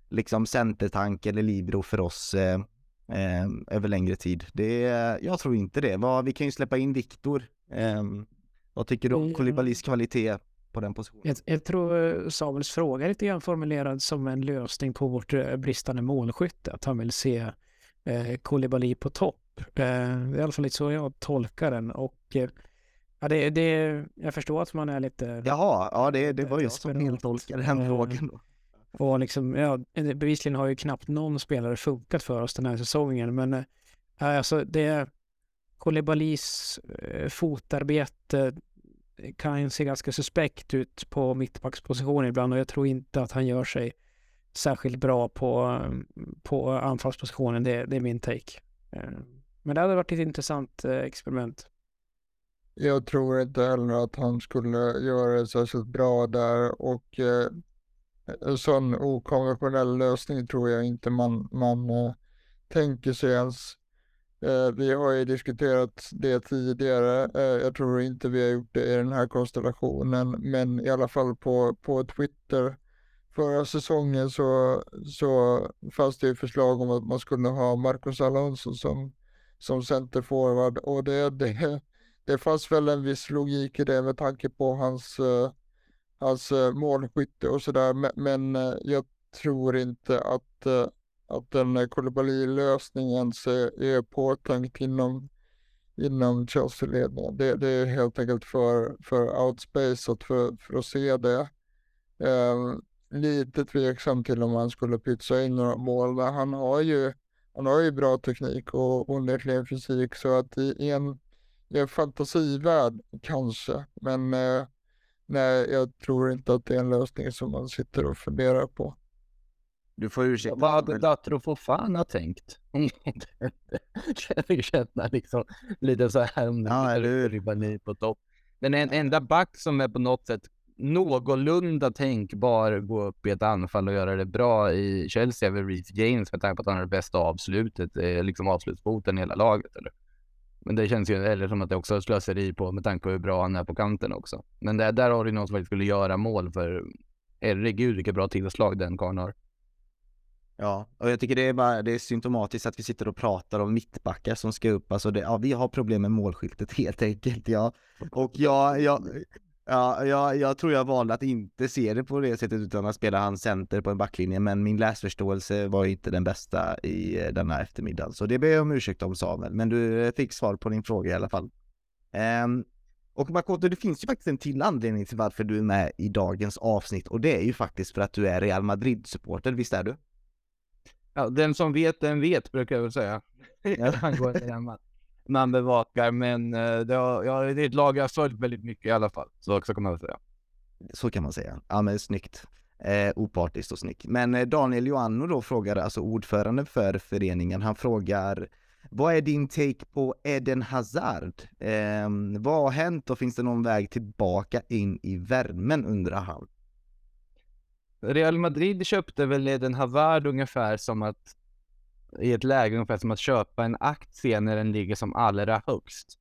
liksom centertank eller libero för oss eh, eh, eh, över längre tid? Det, jag tror inte det. Vad, vi kan ju släppa in Viktor. Eh, vad tycker du om Koulibalys kvalitet på den positionen? Jag, jag tror Samuels fråga är lite grann formulerad som en lösning på vårt eh, bristande målskytte. Att han vill se eh, Koulibaly på topp. Eh, det är i alla fall lite så jag tolkar den och eh, ja, det, det, jag förstår att man är lite... Jaha, ja det, det var jag som feltolkade den frågan då. Och liksom, ja, bevisligen har ju knappt någon spelare funkat för oss den här säsongen, men äh, alltså det Kolebalis äh, eh, fotarbete eh, kan se ganska suspekt ut på mittbackspositionen ibland och jag tror inte att han gör sig särskilt bra på, på anfallspositionen. Det, det är min take. Men det hade varit ett intressant experiment. Jag tror inte heller att han skulle göra det särskilt bra där och en sån okonventionell lösning tror jag inte man, man uh, tänker sig ens. Uh, vi har ju diskuterat det tidigare. Uh, jag tror inte vi har gjort det i den här konstellationen, men i alla fall på, på Twitter förra säsongen så, så fanns det ju förslag om att man skulle ha Marcus Alonso som, som centerforward och det, det, det fanns väl en viss logik i det med tanke på hans hans målskytte och sådär. Men, eh, jag tror inte att, eh, att den Koulibaly-lösningen är påtänkt inom, inom Chelsea-ledningen. Det, det, är helt enkelt för, för outspacet för, för att se det. Um, lite tveksam till om han skulle pytsa in några mål, men han har ju, han har ju bra teknik och onekligen fysik så att i en, i en fantasivärld kanske, men uh, nej, jag tror inte att det är en lösning som man sitter och funderar på. Du får ursäkta. Vad hade Datro för fan ha tänkt? jag känner liksom lite så här om ja, eller på topp. Den enda back som är på något sätt någorlunda tänkbar gå upp i ett anfall och göra det bra i Chelsea är väl Reece James med tanke på att han har det bästa avslutet, liksom avslutsfoten i hela laget. Eller? Men det känns ju eller som att det också är slöseri på med tanke på hur bra han är på kanten också. Men det, där har du någon som faktiskt skulle göra mål för herregud vilket bra tillslag den karln har. Ja, och jag tycker det är bara, det är symptomatiskt att vi sitter och pratar om mittbackar som ska upp, alltså det, ja vi har problem med målskyltet helt enkelt, ja. Och jag, jag, Ja, jag, jag tror jag valde att inte se det på det sättet utan att spela hans center på en backlinje men min läsförståelse var inte den bästa i eh, denna eftermiddag så det ber jag om ursäkt om Samuel men du eh, fick svar på din fråga i alla fall. Um, och Makoto, det finns ju faktiskt en till anledning till varför du är med i dagens avsnitt och det är ju faktiskt för att du är Real Madrid-supporter, visst är du? Ja, den som vet, den vet brukar jag väl säga. Ja. man bevakar. Men eh, det, har, ja, det är ett lag jag har följt väldigt mycket i alla fall. Så, så kan man väl säga. Så kan man säga. Ja men snyggt. Eh, opartiskt och snyggt. Men eh, Daniel Joanno då frågar, alltså ordförande för föreningen, han frågar vad är din take på Eden Hazard? Eh, vad har hänt och finns det någon väg tillbaka in i värmen undrar han. Real Madrid köpte väl Eden Hazard ungefär som att i ett läge ungefär som att köpa en aktie när den ligger som allra högst.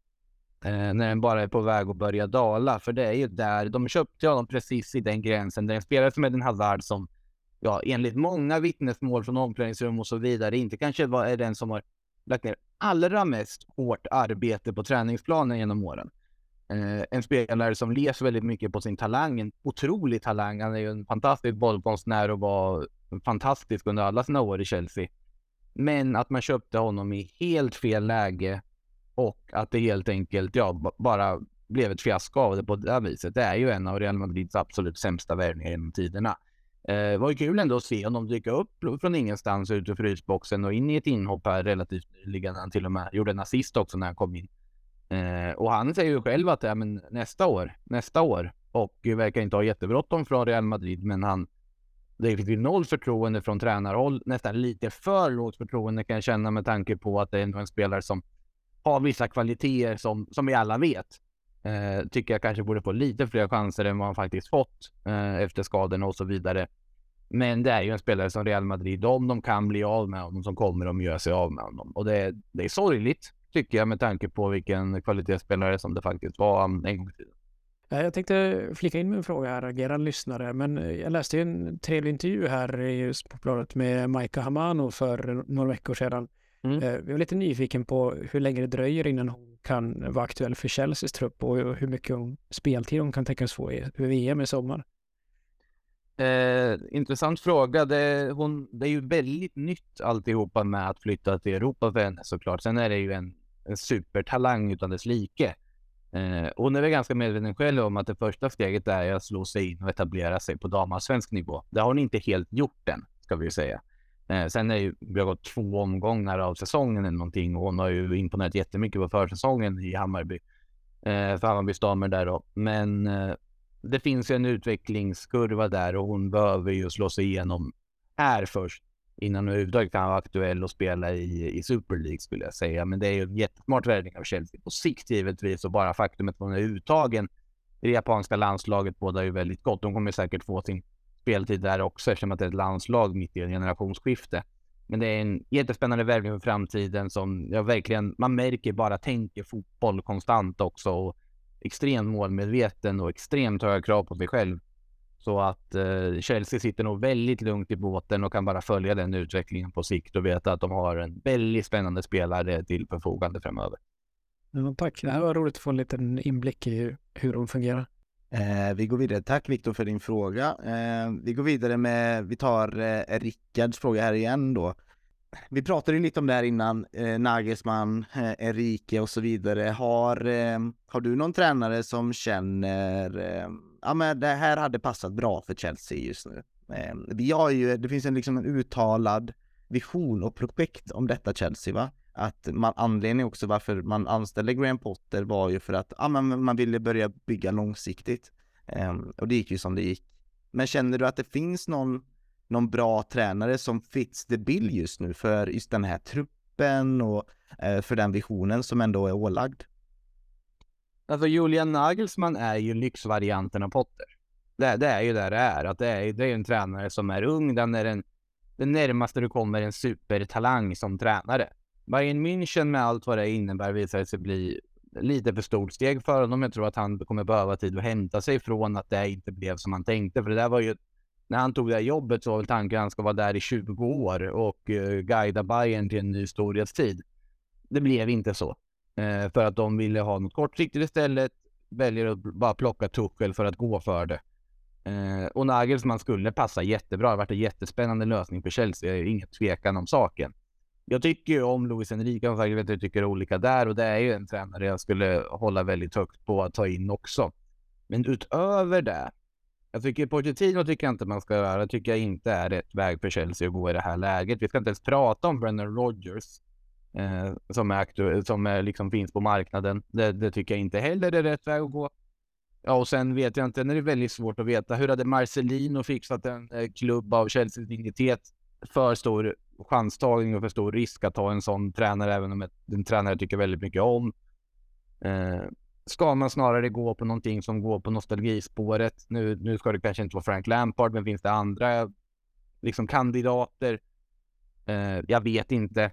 Eh, när den bara är på väg att börja dala. För det är ju där, de köpte honom precis i den gränsen. Där en spelare som är den Hazard som, ja, enligt många vittnesmål från omklädningsrum och så vidare, inte kanske var, är den som har lagt ner allra mest hårt arbete på träningsplanen genom åren. Eh, en spelare som les väldigt mycket på sin talang, en otrolig talang. Han är ju en fantastisk bollkonstnär och var fantastisk under alla sina år i Chelsea. Men att man köpte honom i helt fel läge och att det helt enkelt ja, bara blev ett fiasko av det på det här viset. Det är ju en av Real Madrids absolut sämsta värvningar genom tiderna. Eh, det var ju kul ändå att se honom dyka upp från ingenstans ut ur frysboxen och in i ett inhopp här relativt nyligen. Han till och med gjorde en assist också när han kom in. Eh, och han säger ju själv att ja, men nästa år, nästa år och verkar inte ha jättebråttom från Real Madrid, men han det fick vi noll förtroende från tränarhåll, nästan lite för lågt förtroende kan jag känna med tanke på att det är en spelare som har vissa kvaliteter som, som vi alla vet. Eh, tycker jag kanske borde få lite fler chanser än vad han faktiskt fått eh, efter skadorna och så vidare. Men det är ju en spelare som Real Madrid, om de kan bli av med honom, som kommer de göra sig av med honom. Och det, det är sorgligt, tycker jag, med tanke på vilken kvalitetsspelare som det faktiskt var en gång i tiden. Jag tänkte flika in med en fråga här, agera lyssnare, men jag läste en trevlig intervju här i Sportbladet med Maika Hamano för några veckor sedan. Mm. Jag var lite nyfiken på hur länge det dröjer innan hon kan vara aktuell för Chelseas trupp och hur mycket speltid hon kan tänkas få i VM i sommar. Eh, intressant fråga. Det, hon, det är ju väldigt nytt alltihopa med att flytta till Europa för henne såklart. Sen är det ju en, en supertalang utan dess like. Eh, hon är väl ganska medveten själv om att det första steget är att slå sig in och etablera sig på damallsvensk nivå. Det har hon inte helt gjort än, ska vi ju säga. Eh, sen är ju, vi har gått två omgångar av säsongen eller någonting och hon har ju imponerat jättemycket på försäsongen i Hammarby. Eh, för Hammarbys damer där då. Men eh, det finns ju en utvecklingskurva där och hon behöver ju slå sig igenom här först innan hon överhuvudtaget kan vara aktuell och spela i, i Super League skulle jag säga. Men det är ju en jättesmart värvning av Chelsea på sikt givetvis och bara faktumet att hon är uttagen i det japanska landslaget båda ju väldigt gott. De kommer säkert få sin speltid där också eftersom att det är ett landslag mitt i en generationsskifte. Men det är en jättespännande värvning för framtiden som jag verkligen, man märker bara tänker fotboll konstant också och extremt målmedveten och extremt höga krav på sig själv. Så att eh, Chelsea sitter nog väldigt lugnt i båten och kan bara följa den utvecklingen på sikt och veta att de har en väldigt spännande spelare till förfogande framöver. Ja, tack, det här var roligt att få en liten inblick i hur de fungerar. Eh, vi går vidare. Tack Viktor för din fråga. Eh, vi går vidare med, vi tar eh, Rickards fråga här igen då. Vi pratade lite om det här innan, eh, Nagelsmann, eh, Enrique och så vidare. Har, eh, har du någon tränare som känner, eh, ja men det här hade passat bra för Chelsea just nu? Ehm, vi har ju, det finns en liksom en uttalad vision och projekt om detta Chelsea va? Att man, anledningen också varför man anställde Graham Potter var ju för att ja, man, man ville börja bygga långsiktigt. Um, och det gick ju som det gick. Men känner du att det finns någon, någon bra tränare som fits the bill just nu för just den här truppen och uh, för den visionen som ändå är ålagd? Alltså Julian Nagelsmann är ju lyxvarianten av Potter. Det, det är ju där det är. Att det, är, det är en tränare som är ung. Den är den, den närmaste du kommer en supertalang som tränare. Bayern München med allt vad det innebär visar sig bli lite för stort steg för honom. Jag tror att han kommer behöva tid att hämta sig från att det inte blev som han tänkte. För det där var ju, när han tog det här jobbet så var väl tanken att han ska vara där i 20 år och uh, guida Bayern till en ny storhetstid. Det blev inte så. Eh, för att de ville ha något kortsiktigt istället. Väljer att bara plocka Tuchel för att gå för det. Uh, och Nagelsmann skulle passa jättebra. Det har varit en jättespännande lösning för Chelsea. Ingen tvekan om saken jag tycker ju om Luis Enrique, jag vet att jag tycker olika där och det är ju en tränare jag skulle hålla väldigt högt på att ta in också. Men utöver det, jag tycker Pochettino tycker jag inte man ska göra, Det tycker jag inte är rätt väg för Chelsea att gå i det här läget. Vi ska inte ens prata om Brennan Rodgers eh, som är aktu- som är, liksom finns på marknaden. Det, det, tycker jag inte heller är rätt väg att gå. Ja, och sen vet jag inte, det är väldigt svårt att veta. Hur hade Marcelino fixat en eh, klubb av Chelseas dignitet? För stor chanstagning och för stor risk att ha en sån tränare, även om en tränare tycker väldigt mycket om. Eh, ska man snarare gå på någonting som går på nostalgispåret? Nu, nu ska det kanske inte vara Frank Lampard, men finns det andra liksom kandidater? Eh, jag vet inte.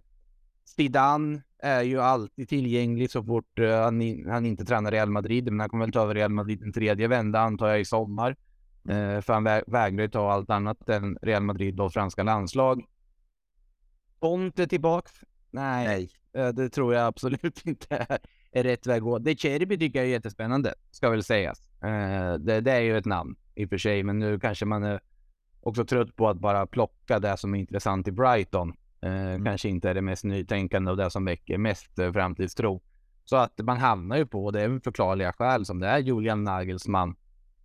Zidane är ju alltid tillgänglig så fort uh, han, han, inte tränar Real Madrid. Men han kommer väl ta över Real Madrid en tredje vända antar jag i sommar. Uh, för han vä vägrar ju ta allt annat än Real Madrid och franska landslag. Conte tillbaks? Nej, Nej. Eh, det tror jag absolut inte är, rätt väg att gå. Det Cherby tycker jag är jättespännande, ska väl sägas. Det, det är ju ett namn i och för sig, men nu kanske man är också trött på att bara plocka det som är intressant i Brighton. Eh, mm. Kanske inte är det mest nytänkande och det som väcker mest framtidstro. Så att man hamnar ju på, det är förklarliga skäl som det är Julian Nagelsmann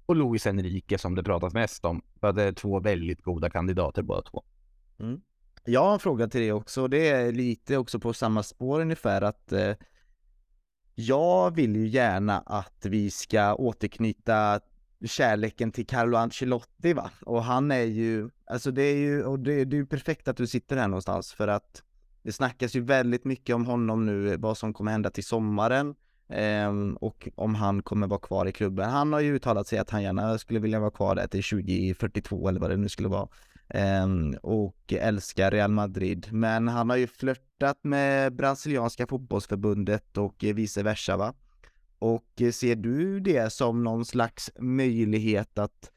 och Luis Enrique som det pratas mest om. För det är två väldigt goda kandidater båda två. Mm. Jag har en fråga till dig också, det är lite också på samma spår ungefär att eh, jag vill ju gärna att vi ska återknyta kärleken till Carlo Ancelotti va? Och han är ju, alltså det är ju, och det, det är ju perfekt att du sitter här någonstans för att det snackas ju väldigt mycket om honom nu, vad som kommer hända till sommaren eh, och om han kommer vara kvar i klubben. Han har ju uttalat sig att han gärna skulle vilja vara kvar där till 2042 eller vad det nu skulle vara. eh, och älskar Real Madrid. Men han har ju flörtat med brasilianska fotbollsförbundet och vice versa va? Och eh, ser du det som någon slags möjlighet att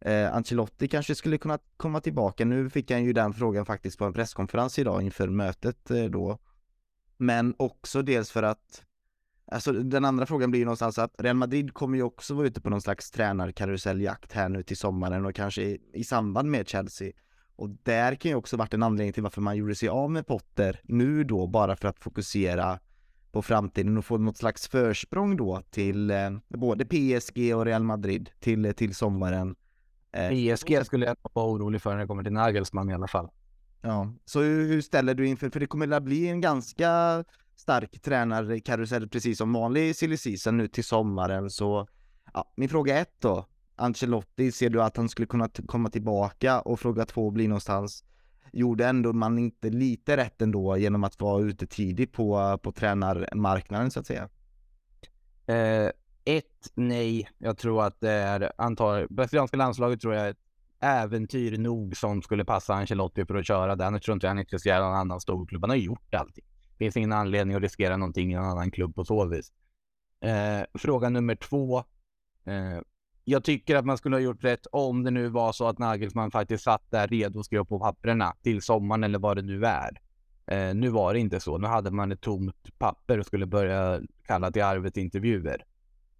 eh, Ancelotti kanske skulle kunna komma tillbaka? Nu fick han ju den frågan faktiskt på en presskonferens idag inför mötet eh, då. Men också dels för att Alltså den andra frågan blir ju någonstans att Real Madrid kommer ju också vara ute på någon slags tränarkaruselljakt här nu till sommaren och kanske i, i samband med Chelsea. Och där kan ju också varit en anledning till varför man gjorde sig av med Potter nu då, bara för att fokusera på framtiden och få något slags försprång då till eh, både PSG och Real Madrid till, till sommaren. Eh, PSG skulle jag vara orolig för när det kommer till Nagelsmann i alla fall. Ja, så hur, hur ställer du inför, för det kommer att bli en ganska stark tränarkarusell precis som vanlig silly season nu till sommaren så ja, min fråga ett då Ancelotti, ser du att han skulle kunna komma tillbaka? Och fråga två blir någonstans Gjorde ändå man inte lite rätt ändå genom att vara ute tidigt på, på tränarmarknaden så att säga? Eh, ett, nej. Jag tror att det är, antar, brasilianska landslaget tror jag är ett äventyr nog som skulle passa Ancelotti för att köra den. Jag tror inte han är intresserad av någon annan storklubb. Han har gjort allting. Det finns ingen anledning att riskera någonting i en annan klubb på så vis. Eh, fråga nummer två. Eh, jag tycker att man skulle ha gjort rätt om det nu var så att Nagelsmann faktiskt satt där redo och skrev på papperna till sommaren eller vad det nu är. Eh, nu var det inte så. Nu hade man ett tomt papper och skulle börja kalla till arbetsintervjuer.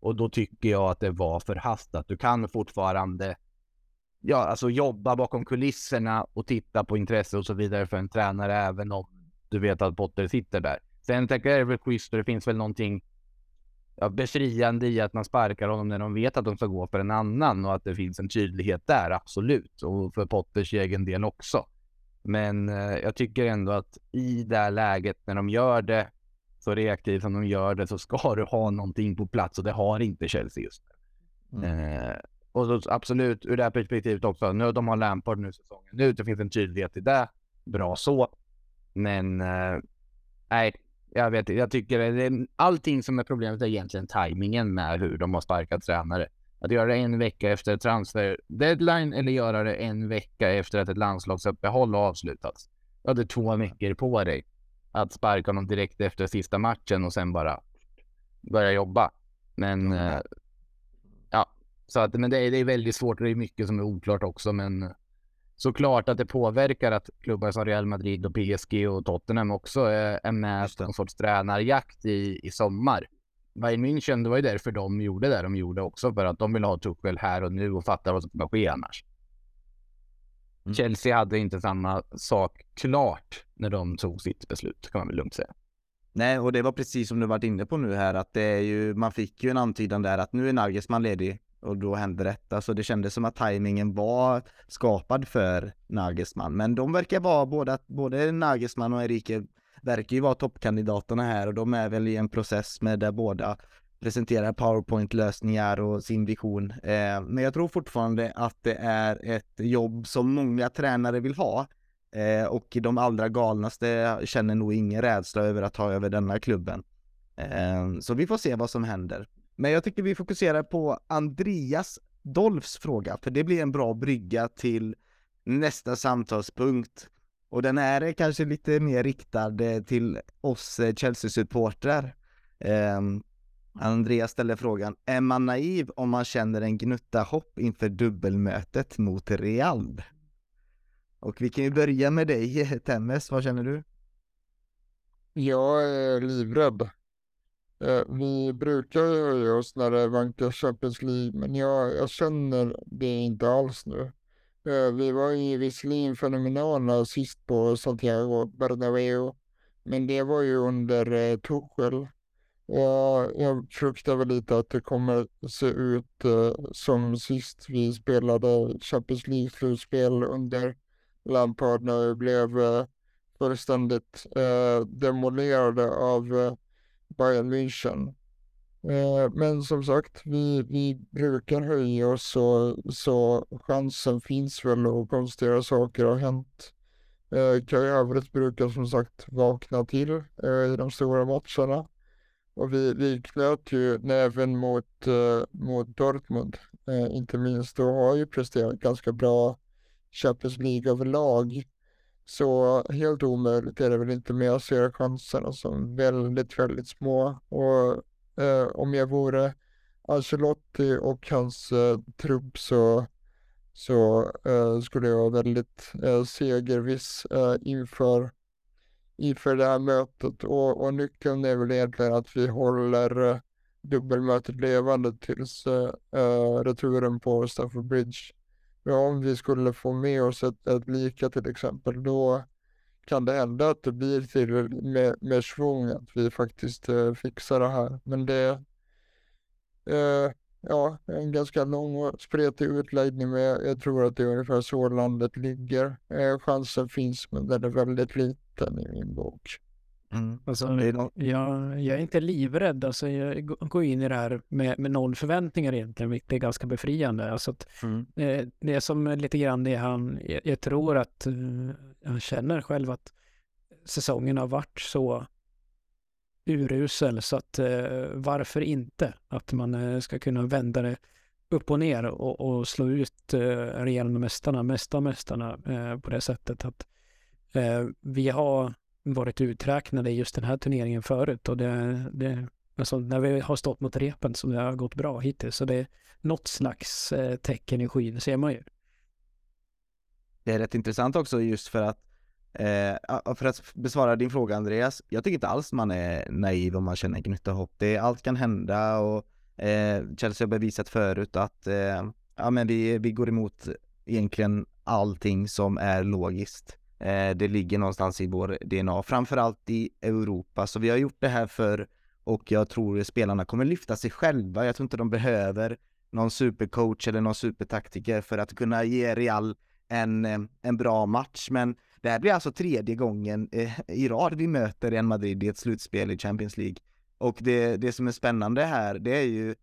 Och då tycker jag att det var förhastat. Du kan fortfarande ja, alltså jobba bakom kulisserna och titta på intresse och så vidare för en tränare även om du vet att Potter sitter där. Sen tänker jag det är väl schysst och det finns väl någonting ja, befriande i att man sparkar honom när de vet att de ska gå för en annan och att det finns en tydlighet där, absolut. Och för Potters egen del också. Men eh, jag tycker ändå att i det här läget när de gör det så reaktivt som de gör det så ska du ha någonting på plats och det har inte Chelsea just nu. Mm. Eh, och så, absolut ur det här perspektivet också. Nu de har Lampard nu säsongen nu. Det finns en tydlighet i det. Bra så. Men eh, nej, jag vet Jag tycker det, allting som är problemet är egentligen tajmingen med hur de har sparkat tränare. Att göra det en vecka efter transfer deadline eller göra det en vecka efter att ett landslagsuppehåll har avslutats. Du hade två veckor på dig att sparka honom direkt efter sista matchen och sen bara börja jobba. Men eh, ja, så att men det är, det är väldigt svårt det är mycket som är oklart också. Men såklart att det påverkar att klubbar som Real Madrid och PSG och Tottenham också är, är med på en sorts tränarjakt i, i sommar. Bayern München, det var ju därför de gjorde det de gjorde också, för att de vill ha Tuchel här och nu och fatta vad som kommer ske annars. Mm. Chelsea hade inte samma sak klart när de tog sitt beslut, kan man väl lugnt säga. Nej, och det var precis som du varit inne på nu här, att det är ju, man fick ju en antydan där att nu är Nagelsmann ledig och då hände detta. Så det kändes som att tajmingen var skapad för Nagelsmann. Men de verkar vara både, både Nagelsmann och Enrique verkar ju vara toppkandidaterna här och de är väl i en process med där båda presenterar powerpoint-lösningar och sin vision. Eh, men jag tror fortfarande att det är ett jobb som många tränare vill ha. Eh, och de allra galnaste känner nog ingen rädsla över att ta över denna klubben. Eh, så vi får se vad som händer. Men jag tycker vi fokuserar på Andreas Dolfs fråga, för det blir en bra brygga till nästa samtalspunkt. Och den är kanske lite mer riktad eh, till oss eh, Chelsea-supportrar. Um, Andreas ställer frågan, är man naiv om man känner en gnutta hopp inför dubbelmötet mot Real? Och vi kan ju börja med dig, Temmes, vad känner du? Jag är livrädd. Eh, vi brukar ju höja oss när det vankas Champions League, men jag, jag känner det inte alls nu. Eh, vi var ju visserligen fenomenala sist på Santiago Bernabéu, men det var ju under eh, Tuchel. Och jag fruktar väl lite att det kommer se ut eh, som sist vi spelade Champions League-slutspel under Lampard när vi blev eh, fullständigt eh, demolerade av eh, Bayern München. Eh, men som sagt, vi, vi brukar höja oss så, så chansen finns väl och konstiga saker har hänt. Eh, Kai övrigt brukar som sagt vakna till eh, i de stora matcherna. Och vi, vi knöt ju näven mot, eh, mot Dortmund, inte minst. då har ju presterat ganska bra Champions League överlag. Så helt omöjligt är det väl inte, men jag ser chanserna som väldigt, väldigt små. Och eh, om jag vore Ancelotti och hans eh, trupp så, så eh, skulle jag vara väldigt eh, segerviss eh, inför, inför det här mötet. Och, och nyckeln är väl egentligen att vi håller eh, dubbelmötet levande tills eh, eh returen på Stafford Bridge. Ja, om vi skulle få med oss ett, ett lika till exempel, då kan det hända att det blir till med, med svung att vi faktiskt eh, fixar det här. Men det eh, ja, en ganska lång och spretig utläggning, men jag, jag, tror att det är ungefär så landet ligger. Eh, chansen finns, men den är väldigt liten i min bok. Mm. Alltså, någon... jag, jag, är inte livrädd. Alltså, jag går in i det här med, med noll förväntningar egentligen, vilket är ganska befriande. Alltså att, mm. eh, det är som lite grann det han, jag, jag tror att uh, han känner själv att säsongen har varit så urusel så att uh, varför inte? Att man uh, ska kunna vända det upp och ner och, och slå ut uh, regerande mästarna, mesta mästarna på det sättet att vi har varit uträknade i just den här turneringen förut och det, det alltså när vi har stått mot repen så det har gått bra hittills. Så det är något slags eh, tecken i skyn, ser man ju. Det är rätt intressant också just för att eh, för att besvara din fråga Andreas, jag tycker inte alls man är naiv om man känner gnutta hopp. Det, allt kan hända och eh, Chelsea har bevisat förut att eh, ja, men vi, vi går emot egentligen allting som är logiskt. Eh, det ligger någonstans i vår DNA, framförallt i Europa. Så vi har gjort det här för och jag tror spelarna kommer lyfta sig själva. Jag tror inte de behöver någon supercoach eller någon supertaktiker för att kunna ge Real en, eh, en bra match. Men det här blir alltså tredje gången eh, i rad vi möter Real Madrid i ett slutspel i Champions League. Och det, det som är spännande här, det är ju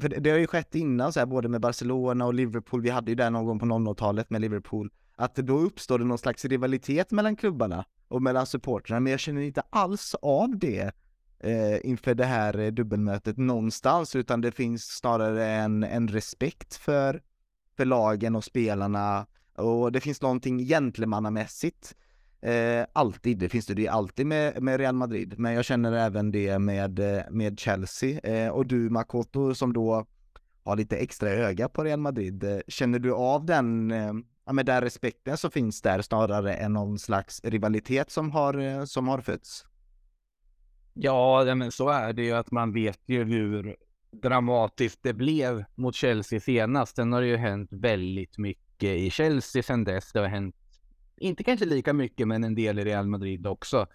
för det, det har ju skett innan så här, både med Barcelona och Liverpool. Vi hade ju det någon gång på 00-talet med Liverpool att då uppstår det någon slags rivalitet mellan klubbarna och mellan supportrarna, men jag känner inte alls av det eh, inför det här eh, dubbelmötet någonstans, utan det finns snarare en, en respekt för, för lagen och spelarna och det finns någonting gentlemannamässigt eh, alltid, det finns det ju alltid med, med Real Madrid, men jag känner även det med, eh, med Chelsea. Eh, och du Makoto som då har lite extra öga på Real Madrid, eh, känner du av den eh, ja, men den respekten som finns där snarare än någon slags rivalitet som har, eh, som har fötts. Ja, men så är det ju att man vet ju hur dramatiskt det blev mot Chelsea senast. Sen har det ju hänt väldigt mycket i Chelsea sen dess. Det har hänt, inte kanske lika mycket, men en del i Real Madrid också.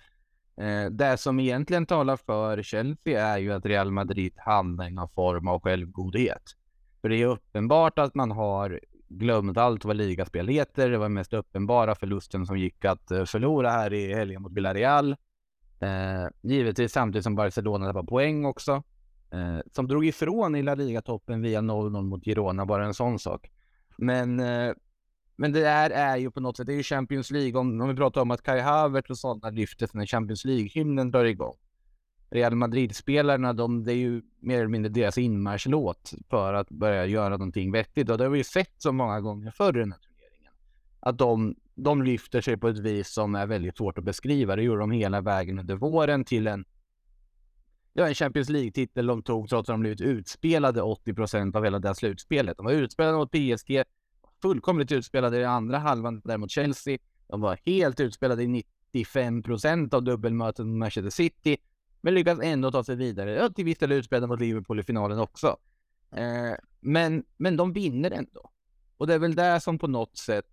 Eh, det som egentligen talar för Chelsea är ju att Real Madrid hamnar i någon form av självgodhet. För det är uppenbart att man har glömt allt vad ligaspel heter. Det var den mest uppenbara förlusten som gick att eh, förlora här i helgen mot Villarreal. Eh, givetvis samtidigt som Barcelona tappade poäng också. Eh, som drog ifrån i La Liga-toppen via 0-0 mot Girona, bara en sån sak. Men, eh, men det här är ju på något sätt, det är ju Champions League. Om, om vi pratar om att Kai Havertz och sådana lyfter när Champions League-hymnen drar igång. Real Madrid-spelarna, de, det är ju mer eller mindre deras inmarschlåt för att börja göra någonting vettigt. Och det har vi ju sett så många gånger förr i den här turneringen. Att de, de lyfter sig på ett vis som är väldigt svårt att beskriva. Det gjorde de hela vägen under våren till en, ja, en Champions League-titel de tog trots att de blivit utspelade 80 procent av hela det här slutspelet. De var utspelade mot PSG, fullkomligt utspelade i andra halvan där mot Chelsea. De var helt utspelade i 95 procent av dubbelmötet mot Manchester City men lyckas ändå ta sig vidare. Ja, till viss del utspelade mot Liverpool i finalen också. Eh, men, men de vinner ändå. Och det är väl det som på något sätt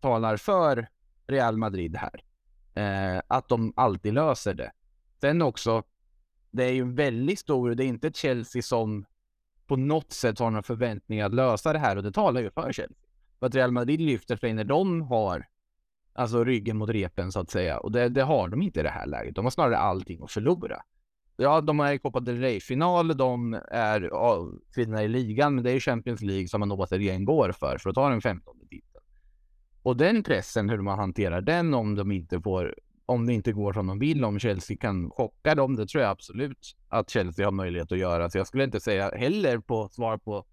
talar för Real Madrid här. Eh, att de alltid löser det. Sen också, det är ju en väldigt stor, det är inte Chelsea som på något sätt har några förväntningar att lösa det här och det talar ju för Chelsea. För att Real Madrid lyfter sig när de har Alltså ryggen mot repen så att säga. Och det, det, har de inte i det här läget. De har snarare allting att förlora. Ja, de är i Copa del Rey-final, de är ja, kvinnorna i ligan, men det är Champions League som man återigen går för, för att ta den femtonde titeln. Och den pressen, hur man hanterar den om de inte får, om det inte går som de vill, om Chelsea kan chocka dem, det tror jag absolut att Chelsea har möjlighet att göra. Så jag skulle inte säga heller på svar på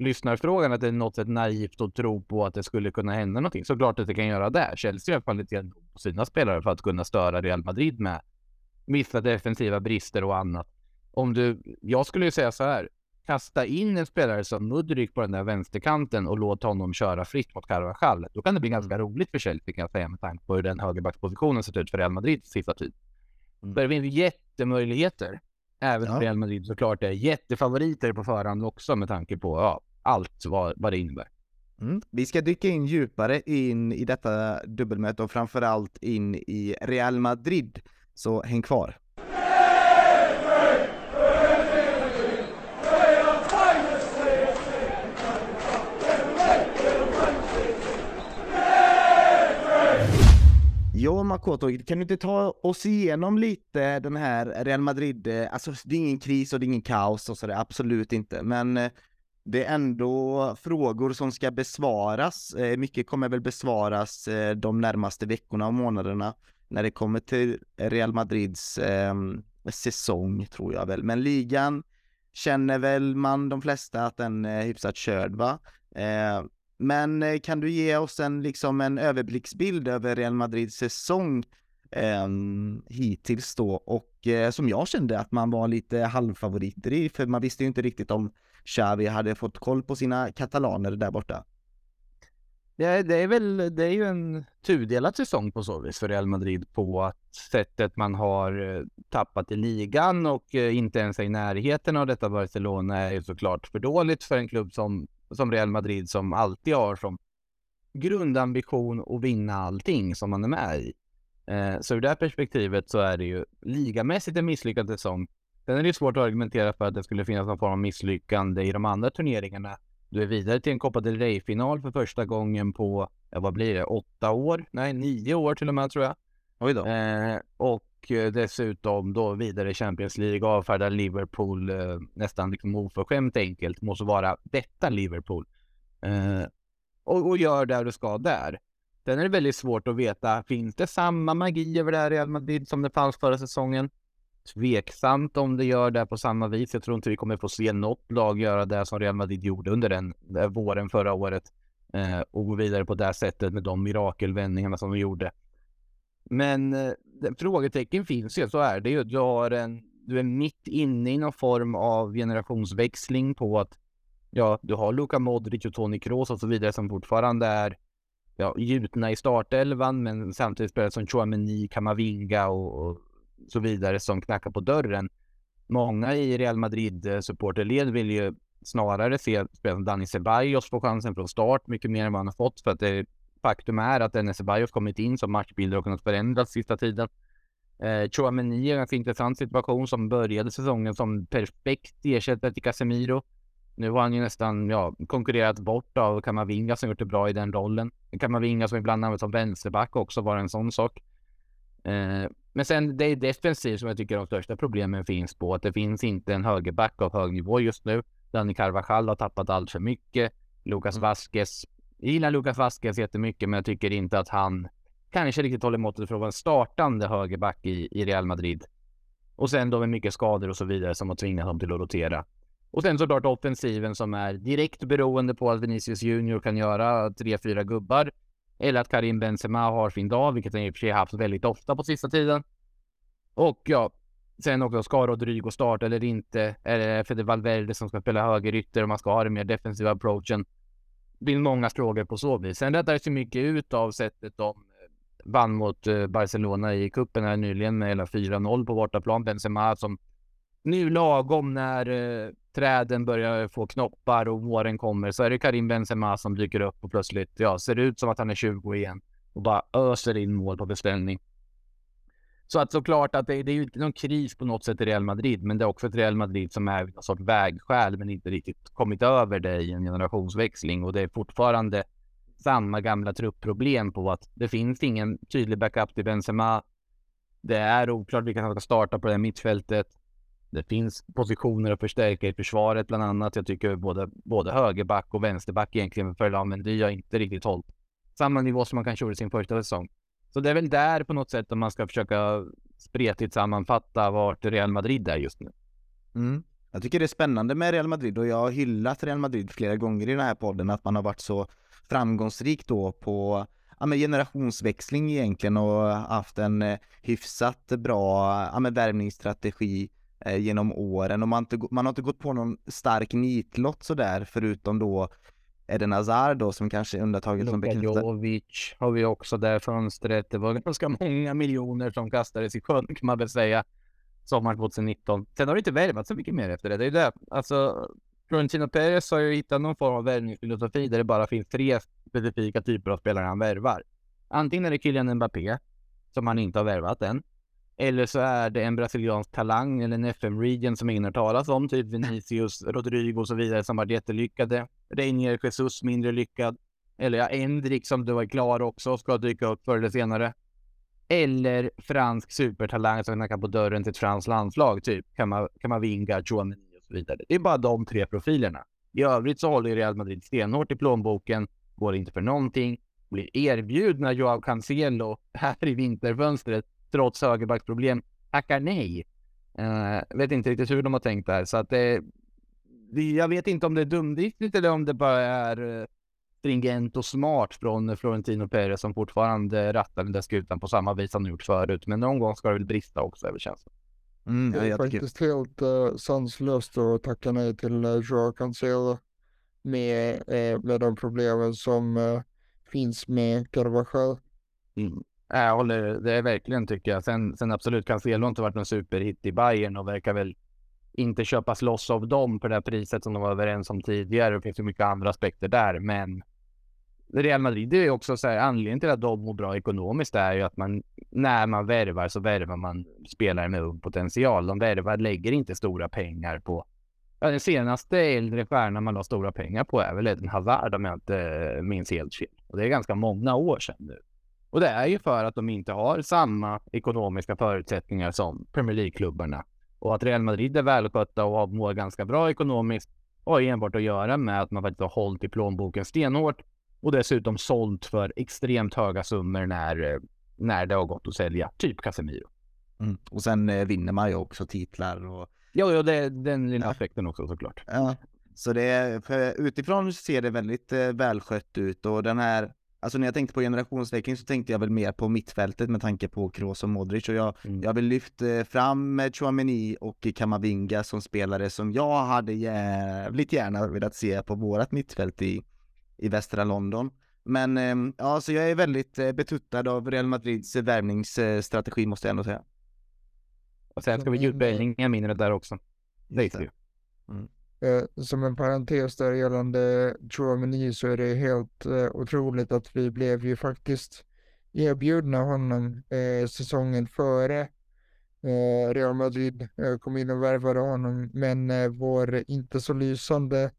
lyssnarfrågan att det är något sätt naivt att tro på att det skulle kunna hända någonting. Såklart att det kan göra det. Chelsea har kvaliteten på sina spelare för att kunna störa Real Madrid med vissa defensiva brister och annat. Om du, jag skulle ju säga så här, kasta in en spelare som Mudryk på den där vänsterkanten och låt honom köra fritt mot Carvajal. Då kan det bli ganska roligt för Chelsea kan jag säga med tanke på hur den högerbackspositionen sett ut för Real Madrid sista tid. Mm. det finns jättemöjligheter. Även ja. Real Madrid såklart är jättefavoriter på förhand också med tanke på ja, allt vad, vad det innebär. Mm. Vi ska dyka in djupare in i detta dubbelmöte och framförallt in i Real Madrid. Så häng kvar. Ja, Makoto, kan du inte ta oss igenom lite den här Real Madrid, eh, alltså det är ingen kris och det är ingen kaos och sådär, absolut inte, men eh, det är ändå frågor som ska besvaras. Eh, mycket kommer väl besvaras eh, de närmaste veckorna och månaderna när det kommer till Real Madrids eh, säsong, tror jag väl. Men ligan känner väl man de flesta att den är hyfsat körd, va? Eh, men eh, kan du ge oss en, liksom en överblicksbild över Real Madrids säsong eh, hittills då och eh, som jag kände att man var lite halvfavoriter i för man visste ju inte riktigt om Xavi hade fått koll på sina katalaner där borta. Ja, det är väl, det är ju en tudelad säsong på så vis för Real Madrid på att sättet man har eh, tappat i ligan och eh, inte ens är i närheten av detta Barcelona är ju såklart för dåligt för en klubb som som Real Madrid som alltid har som grundambition att vinna allting som man är med i. Eh, så ur det perspektivet så är det ju ligamässigt en misslyckad säsong. Sen är det svårt att argumentera för att det skulle finnas någon form av misslyckande i de andra turneringarna. Du är vidare till en Copa del Rey-final för första gången på, vad blir det, åtta år? Nej, nio år till och med tror jag. Oj då. Eh, och dessutom då vidare Champions League avfärdar Liverpool eh, nästan liksom oförskämt enkelt, måste vara detta Liverpool. Eh, och, och, gör det du ska där. Sen är det väldigt svårt att veta, finns det samma magi över det här Real Madrid som det fanns förra säsongen? Tveksamt om det gör det på samma vis. Jag tror inte vi kommer få se något lag göra det som Real Madrid gjorde under den där våren förra året eh, och gå vidare på det sättet med de mirakelvändningarna som de gjorde. Men eh, frågetecken finns ju, så är det ju. Du, har en, du är mitt inne i någon form av generationsväxling på att ja, du har Luka Modric och Toni Kroos och så vidare som fortfarande är ja, gjutna i startelvan, men samtidigt spelar som Chouameni, Kamavinga och, och så vidare som knackar på dörren. Många i Real Madrid supporterled vill ju snarare se spelaren Dani Ceballos få chansen från start mycket mer än vad han har fått för att det faktum är att Dani Ceballos kommit in som matchbilder och kunnat förändras sista tiden. Eh, Chouameni är en ganska intressant situation som började säsongen som perfekt ersättare till Casemiro. Nu har han ju nästan ja, konkurrerat bort av Kamavinga som gjort det bra i den rollen. Kamavinga som ibland används som vänsterback också var en sån sak. Eh, men sen det är defensivt som jag tycker de största problemen finns på. Att det finns inte en högerback av hög nivå just nu. Dani Carvajal har tappat allt för mycket. Lucas mm. Vasquez jag gillar Lucas Vasquez jättemycket, men jag tycker inte att han kanske riktigt håller måttet för att vara en startande högerback i, i Real Madrid. Och sen då med mycket skador och så vidare som har tvingat dem till att rotera. Och sen såklart offensiven som är direkt beroende på att Vinicius Junior kan göra tre, fyra gubbar. Eller att Karim Benzema har sin dag, vilket han i och för sig haft väldigt ofta på sista tiden. Och ja, sen också ska Rodrigo starta eller inte? Eller för det Valverde som ska spela högerytter och man ska ha den mer defensiva approachen Det blir många frågor på så vis. Sen rättades ju mycket ut av sättet de eh, vann mot eh, Barcelona i kuppen här nyligen med hela 4-0 på bortaplan. Benzema som nu lagom när eh, träden börjar få knoppar och våren kommer så är det Karim Benzema som dyker upp och plötsligt ja, ser ut som att han är 20 igen och bara öser in mål på beställning. Så att såklart att det, det är ju inte någon kris på något sätt i Real Madrid, men det är också ett Real Madrid som är någon sorts vägskäl, men inte riktigt kommit över det i en generationsväxling och det är fortfarande samma gamla truppproblem på att det finns ingen tydlig backup till Benzema. Det är oklart vilka som ska starta på det här mittfältet. Det finns positioner att förstärka i försvaret bland annat. Jag tycker både, både högerback och vänsterback egentligen för Lamendy har inte riktigt hållit samma nivå som man kanske gjorde sin första säsong. Så det är väl där på något sätt om man ska försöka spretigt sammanfatta vart Real Madrid är just nu. Mm. Jag tycker det är spännande med Real Madrid och jag har hyllat Real Madrid flera gånger i den här podden, att man har varit så framgångsrik då på ja, men generationsväxling egentligen och haft en eh, hyfsat bra ja, men värvningsstrategi eh, genom åren och man, inte, man har inte gått på någon stark nitlott sådär förutom då Eden Hazard då som kanske är undantaget som bekräftar. Jovic har vi också där fönstret. Det var ganska många miljoner som kastades i sjön kan man väl säga. Sommaren 2019. Sen har det inte värvat så mycket mer efter det. Det är det. Alltså, Florentino Perez har ju hittat någon form av värvningsfilosofi där det bara finns tre specifika typer av spelare han värvar. Antingen är det Kylian Mbappé, som han inte har värvat än. Eller så är det en brasiliansk talang eller en FM-region som ingen har talas om, typ Vinicius, Rodrigo och så vidare som varit jättelyckade. Reinier Jesus mindre lyckad. Eller ja, Endrik som du var klar också ska dyka upp förr eller senare. Eller fransk supertalang som knackar på dörren till ett franskt landslag, typ Kamavinga, Chouameni och så vidare. Det är bara de tre profilerna. I övrigt så håller Real Madrid stenhårt i plånboken, går inte för någonting, blir erbjudna Joao Cancelo här i vinterfönstret trots högerbacksproblem, tackar nej. Uh, vet inte riktigt hur de har tänkt där, så att det... Jag vet inte om det är dumdristigt eller om det bara är eh, stringent och smart från Florentino Perez som fortfarande rattar den där skutan på samma vis han gjort förut. Men någon gång ska det väl brista också, över känslan. Mm, det är faktiskt tycker... helt uh, sanslöst att tacka nej till uh, Joao Cancelo med, uh, med de problemen som uh, finns med Carvajal. Mm. Jag håller, det är verkligen tycker jag. Sen, sen absolut Cancelo inte varit någon superhit i Bayern och verkar väl inte köpas loss av dem på det här priset som de var överens om tidigare. Det finns ju mycket andra aspekter där, men Real Madrid det är också så här, anledningen till att de mår bra ekonomiskt är ju att man när man värvar så värvar man spelare med ung potential. De värvar, lägger inte stora pengar på Ja, den senaste äldre stjärnan man la stora pengar på är väl Eden Hazard om jag inte minns helt fel. Och det är ganska många år sedan nu. Och det är ju för att de inte har samma ekonomiska förutsättningar som Premier League-klubbarna. Och att Real Madrid är välskötta och mår ganska bra ekonomiskt har enbart att göra med att man faktiskt har hållit i plånboken stenhårt och dessutom sålt för extremt höga summor när, när det har gått att sälja, typ Casemiro. Mm. Och sen eh, vinner man ju också titlar och... Ja, ja det den lilla aspekten också såklart. Ja, så det är, utifrån ser det väldigt eh, välskött ut och den här Alltså när jag tänkte på generationsväxling så tänkte jag väl mer på mittfältet med tanke på Kroos och Modric och jag, mm. jag vill lyfta fram Chouameni och Kamavinga som spelare som jag hade jävligt gärna velat se på vårat mittfält i, i västra London. Men ehm, ja, så jag är väldigt eh, betuttad av Real Madrids värvningsstrategi måste jag ändå säga. Och sen ska vi Jude Bellingham in där också. Det vet vi mm. Eh, som en parentes där gällande Chouameni så är det helt eh, otroligt att vi blev ju faktiskt erbjudna honom eh, säsongen före eh, Real Madrid eh, kom in och värvade honom. Men eh, vår inte så lysande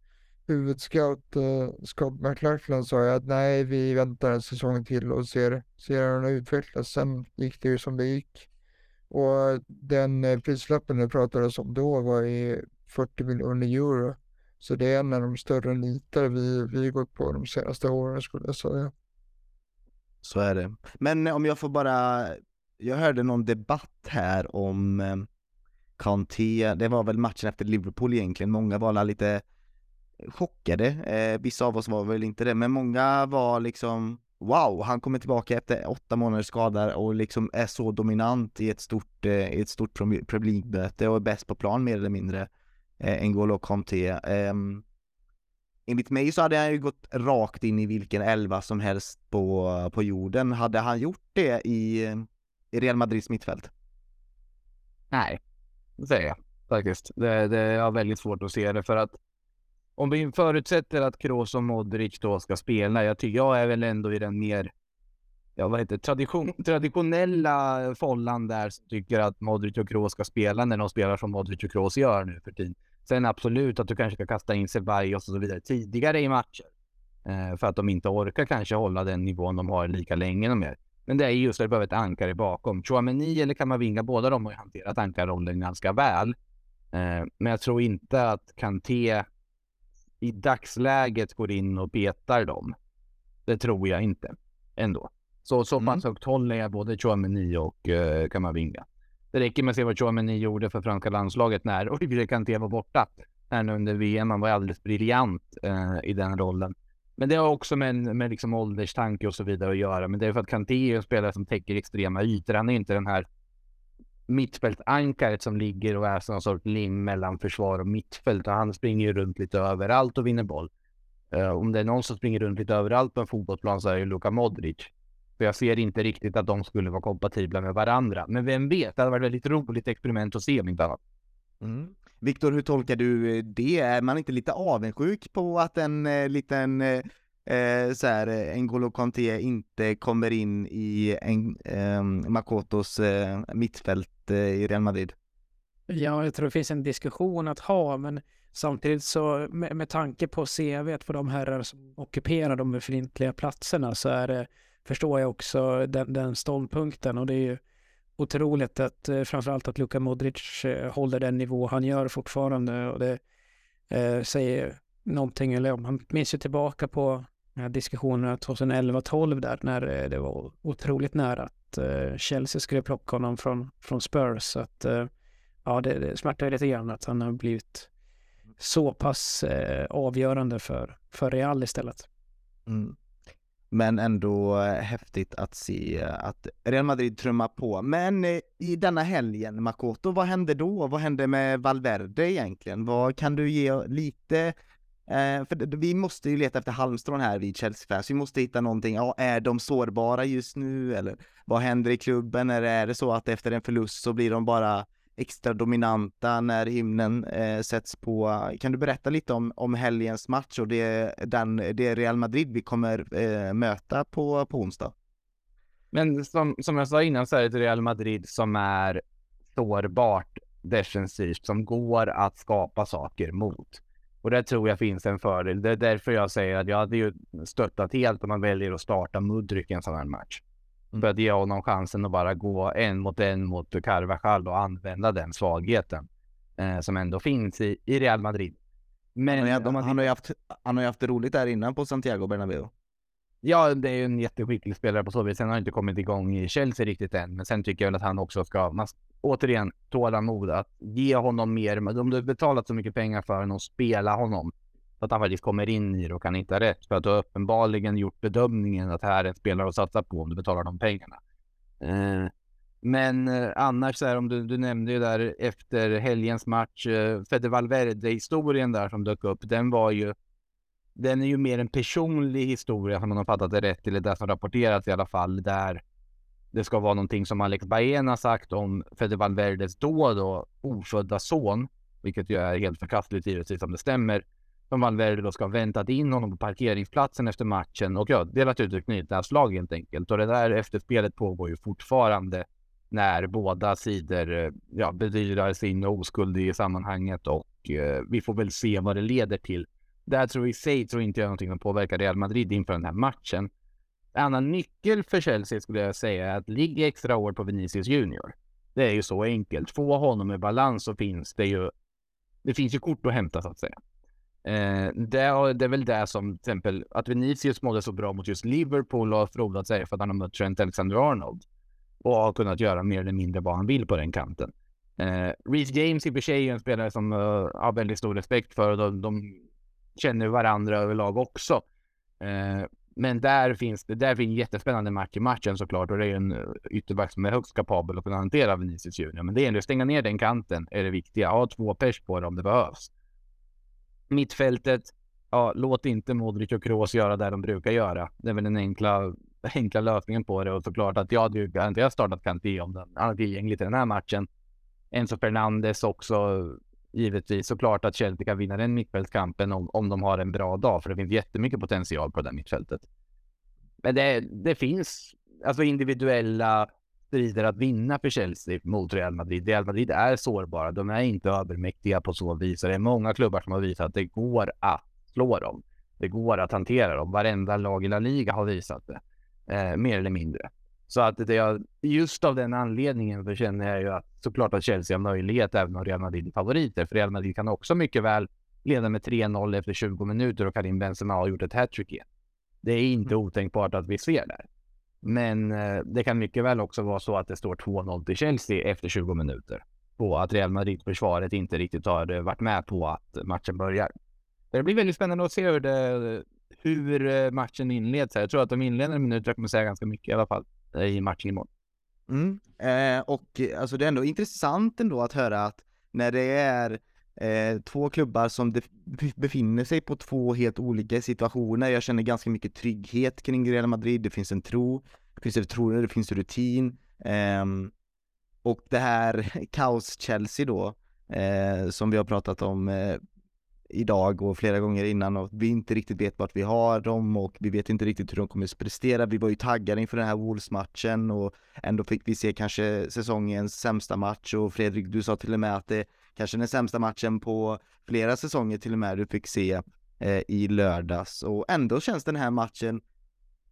huvudscout eh, Scott McLachlan sa att nej, vi väntar en säsong till och ser, ser hur den utvecklas. Sen gick det ju som det gick. Och den eh, prislappen det pratades om då var ju 40 miljoner euro. Så det är en av de större nitar vi, vi gått på de senaste åren skulle jag säga. Så är det. Men eh, om jag får bara, jag hörde någon debatt här om eh, Kanté, det var väl matchen efter Liverpool egentligen, många var lite chockade, eh, vissa av oss var väl inte det, men många var liksom Wow, han kommer tillbaka efter åtta månaders skada och liksom är så dominant i ett stort, eh, i ett stort publikmöte och är bäst på plan mer eller mindre eh, N'Golo Conte. Eh, enligt mig så hade han ju gått rakt in i vilken elva som helst på, på jorden. Hade han gjort det i, i Real Madrids mittfält? Nej, det säger jag faktiskt. Det, det jag har väldigt svårt att se det för att om vi förutsätter att Kroos och Modric då ska spela, jag tycker jag är väl ändå i den mer ja, vad heter tradition, traditionella follan där som tycker att Modric och Kroos ska spela när de spelar som Modric och Kroos gör nu för tiden. Sen absolut att du kanske ska kasta in Ceballos och så vidare tidigare i matcher. Eh, för att de inte orkar kanske hålla den nivån de har lika länge de är. Men det är just att det behöver ett ankare bakom. Chouameni eller Kamavinga, båda de har ju hanterat ankarrollen ganska väl. Eh, men jag tror inte att Kanté i dagsläget går in och betar dem. Det tror jag inte ändå. Så, så pass mm. högt håller jag både Chouameni och uh, Kamavinga. Det räcker med att se vad Chouameni gjorde för franska landslaget när Olivier Kanté var borta här nu under VM. Han var alldeles briljant eh, i den rollen. Men det har också med, med liksom ålderstanke och så vidare att göra. Men det är för att Kanté är en spelare som täcker extrema ytor. Han är inte den här mittfältankaret som ligger och är som en sorts lim mellan försvar och mittfält. Och han springer ju runt lite överallt och vinner boll. Uh, om det är någon som springer runt lite överallt på en fotbollsplan så är det Luka Modric. För jag ser inte riktigt att de skulle vara kompatibla med varandra. Men vem vet, det hade varit ett väldigt roligt experiment att se om inte annat. Mm. Viktor, hur tolkar du det? Är man inte lite avundsjuk på att en eh, liten eh, eh så här, eh, N'Golo Kanté inte kommer in i en, eh, Makotos eh, mittfält eh, i Real Madrid? Ja, jag tror det finns en diskussion att ha, men samtidigt så med, med tanke på CV på de herrar som ockuperar de befintliga platserna så är det, förstår jag också den, den ståndpunkten och det är ju otroligt att eh, framförallt att Luka Modric eh, håller den nivå han gör fortfarande och det eh, säger någonting, eller man minns ju tillbaka på diskussionerna 2011-12 där när eh, det var otroligt nära att eh, Chelsea skulle plocka honom från, från Spurs. Så att, eh, ja, det, det smärtar lite grann att han har blivit så pass eh, avgörande för, för Real istället. Mm men ändå häftigt att se eh, att Real Madrid trummar på. Men eh, i denna helgen, Makoto, vad hände då? Vad hände med Valverde egentligen? Vad kan du ge lite eh, för vi måste ju leta efter halmstrån här vid Chelsea Fans. Vi måste hitta någonting. Ja, är de sårbara just nu? Eller vad händer i klubben? Eller är det så att efter en förlust så blir de bara extra dominanta när himlen eh, sätts på. Kan du berätta lite om, om helgens match och det, den, det Real Madrid vi kommer eh, möta på, på onsdag? Men som, som jag sa innan så är det ett Real Madrid som är sårbart defensivt, som går att skapa saker mot. Och där tror jag finns en fördel. Det är därför jag säger att jag hade ju stöttat helt om man väljer att starta Mudryk i en sån här match. Mm. Att ge honom chansen att bara gå en mot en mot Carvajal och använda den svagheten eh, som ändå finns i, i Real Madrid. Men han, har, de, han, har ju haft, han har haft det roligt där innan på Santiago Bernabéu. Ja, det är ju en jätteskicklig spelare på så vis. Sen har han inte kommit igång i Chelsea riktigt än, men sen tycker jag att han också ska, man, återigen, tålamod att ge honom mer. Om du har betalat så mycket pengar för honom spela honom så att han faktiskt kommer in i det och kan hitta rätt. För att du har uppenbarligen gjort bedömningen att här är en spelare att satsa på om du betalar de pengarna. Eh, men eh, annars så här, om du, du nämnde ju där efter helgens match, eh, Fede Valverde-historien där som dök upp, den var ju den är ju mer en personlig historia som man har fattat det rätt, eller det som rapporterats i alla fall, där det ska vara någonting som Alex Baena sagt om Fede Valverdes då då ofödda son, vilket ju är helt förkastligt givetvis om det stämmer som Valverde då ska ha väntat in honom på parkeringsplatsen efter matchen och ja, delat ut ett knytnävsslag helt enkelt. Och det där efterspelet pågår ju fortfarande när båda sidor eh, ja, bedyrar sin oskuld i sammanhanget och eh, vi får väl se vad det leder till. Där tror jag i sig tror inte jag någonting som påverkar Real Madrid inför den här matchen. En annan nyckel för Chelsea skulle jag säga är att ligga extra år på Vinicius Junior. Det är ju så enkelt. Få honom i balans så finns det ju. Det finns ju kort att hämta så att säga. Eh, det, det, är väl det som till exempel att Vinicius mådde så bra mot just Liverpool och frodat sig för att han har mött Trent Alexander-Arnold och har kunnat göra mer eller mindre vad han vill på den kanten. Eh, Reece James i och för sig är en spelare som uh, har väldigt stor respekt för och de, de känner varandra överlag också. Eh, men där finns det, där finns en jättespännande match i matchen såklart och det är en eh, ytterback som är högst kapabel att kunna hantera Vinicius Junior. Men det är att stänga ner den kanten är det viktiga. Ha två pers på det om det behövs. Mittfältet, ja, låt inte Modric och Kroos göra det de brukar göra. Det är väl den enkla, enkla lösningen på det och såklart att jag hade garanterat startat Kanté om den, han är tillgänglig till den här matchen. Enzo Fernandes också givetvis såklart att Chelsea kan vinna den mittfältskampen om, om de har en bra dag, för det finns jättemycket potential på det där mittfältet. Men det, det finns alltså individuella strider att vinna för Chelsea mot Real Madrid. Real Madrid är sårbara. De är inte övermäktiga på så vis. Det är många klubbar som har visat att det går att slå dem. Det går att hantera dem. Varenda lag i La Liga har visat det. Eh, mer eller mindre. Så att det är just av den anledningen så känner jag ju att såklart att Chelsea har möjlighet även om Real Madrid är favoriter. För Real Madrid kan också mycket väl leda med 3-0 efter 20 minuter och Karim Benzema har gjort ett hattrick igen. Det är inte mm. otänkbart att vi ser där. Men eh, det kan mycket väl också vara så att det står 2-0 till Chelsea efter 20 minuter. På att Real Madrid-försvaret inte riktigt har eh, varit med på att matchen börjar. Det blir väldigt spännande att se hur, det, hur eh, matchen inleds. Jag tror att de inledande minuterna kommer säga ganska mycket i alla fall i matchen imorgon. Mm. Eh, och alltså det är ändå intressant ändå att höra att när det är eh, två klubbar som befinner sig på två helt olika situationer. Jag känner ganska mycket trygghet kring Real Madrid. Det finns en tro, det finns förtroende, det finns rutin. Eh, och det här kaos-Chelsea då, eh, som vi har pratat om eh, idag och flera gånger innan och vi inte riktigt vet vart vi har dem och vi vet inte riktigt hur de kommer att prestera. Vi var ju taggade inför den här Wolves-matchen och ändå fick vi se kanske säsongens sämsta match och Fredrik, du sa till och med att det kanske den sämsta matchen på flera säsonger till och med du fick se eh, i lördags och ändå känns den här matchen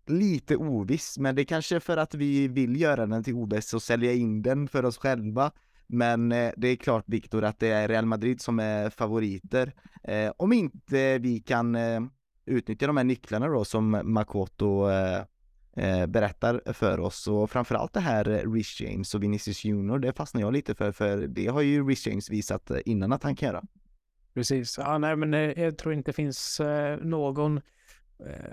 lite oviss, men det är kanske för att vi vill göra den till oviss och sälja in den för oss själva. Men eh, det är klart Viktor att det är Real Madrid som är favoriter. Eh, om inte vi kan eh, utnyttja de här nycklarna då som Makoto eh, Eh, berättar för oss och framförallt det här eh, Rich James och Vinicius Junior, det fastnar jag lite för, för det har ju Rich James visat eh, innan att han kan göra. Precis, ja, nej, men jag tror inte det finns någon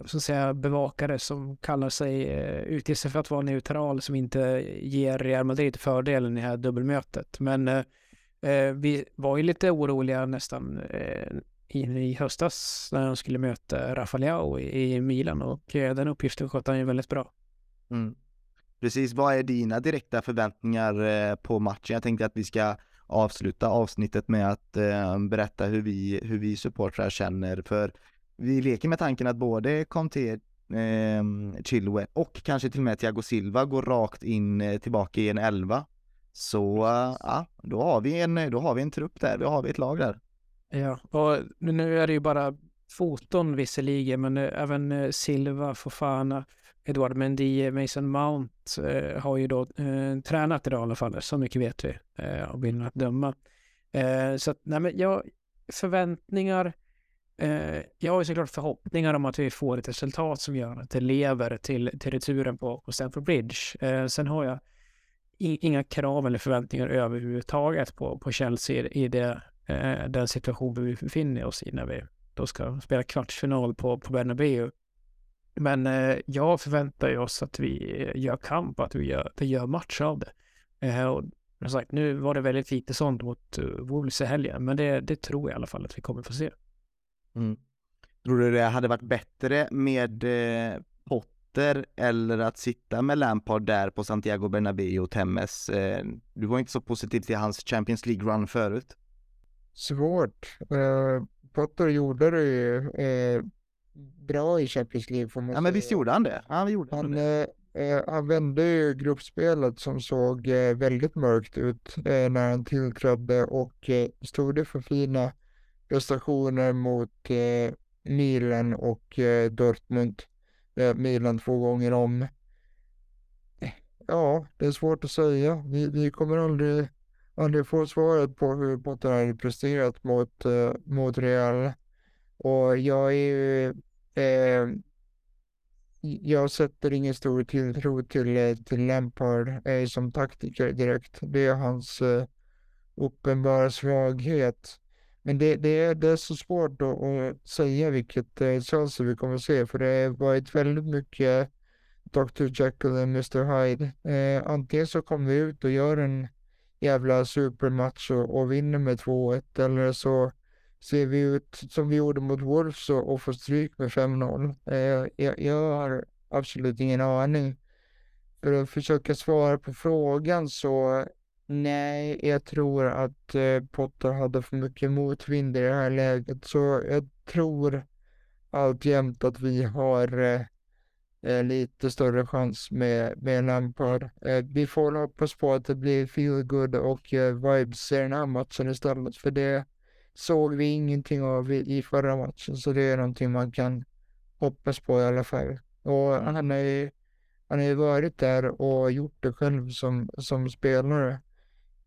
så att säga, bevakare som kallar sig, utger sig för att vara neutral, som inte ger Real Madrid fördelen i det här dubbelmötet. Men eh, vi var ju lite oroliga nästan eh, in i höstas när de skulle möta Rafael i Milan och eh, den uppgiften skötte han ju väldigt bra. Mm. Precis, vad är dina direkta förväntningar eh, på matchen? Jag tänkte att vi ska avsluta avsnittet med att eh, berätta hur vi, hur vi supportrar känner för vi leker med tanken att både Conte, eh, Chilwell och kanske till och med Thiago Silva går rakt in eh, tillbaka i en elva. Så ja, då har vi en, då har vi en trupp där, då har vi ett lag där. Ja, och nu är det ju bara foton visserligen, men eh, även eh, Silva, Fofana, Edouard Mendy, Mason Mount eh, har ju då eh, tränat idag i alla fall, så mycket vet vi eh, av bilden att döma. Eh, så att, nej men jag, förväntningar, eh, jag har ju såklart förhoppningar om att vi får ett resultat som gör att det lever till, till returen på, på Stamford Bridge. Eh, sen har jag inga krav eller förväntningar överhuvudtaget på, på Chelsea i det eh, den situation vi befinner oss i när vi då ska spela kvartsfinal på, på Bernabéu. Men eh, jag förväntar ju oss att vi eh, gör kamp, att vi gör, vi gör match av det. Eh, och som sagt, nu var det väldigt lite sånt mot uh, Wolves i helgen, men det, det tror jag i alla fall att vi kommer få se. Mm. Tror du det hade varit bättre med eh, Potter eller att sitta med Lampard där på Santiago Bernabéu och Temmes? Eh, du var inte så positiv till hans Champions League-run förut svårt. Uh, Potter gjorde det ju uh, bra i Champions League får man Ja men visst gjorde han det? Han, gjorde han, det. Uh, han vände ju gruppspelet som såg väldigt mörkt ut när han tillträdde och stod för fina prestationer mot Milan och Dortmund. Milan två gånger om. Ja, det är svårt att säga. Vi, vi kommer aldrig aldrig får svaret på hur Potter hade presterat mot, eh, mot Real. Och jag är ju, eh, jag sätter ingen stor tilltro till, eh, till Lampard eh, som taktiker direkt. Det är hans eh, uppenbara svaghet. Men det, det, är, det är så svårt att, att säga vilket eh, Chelsea vi kommer se, för det har varit väldigt mycket Dr. Jekyll och Mr. Hyde. Eh, antingen så kommer vi ut och gör en jävla supermatch och, och vinner med 2-1 eller så ser vi ut som vi gjorde mot Wolves och, och får stryk med 5-0. Eh, jag, jag har absolut ingen aning. För att försöka svara på frågan så nej, jag tror att eh, Potter hade för mycket motvind i det här läget. Så jag tror alltjämt att vi har eh, eh, lite större chans med, med Lampard. Eh, vi får hoppas på att det blir feel good och eh, vibes i den här matchen istället, för det såg vi ingenting av i, i förra matchen, så det är någonting man kan hoppas på i alla fall. Och han har ju, han har ju varit där och gjort det själv som, som spelare.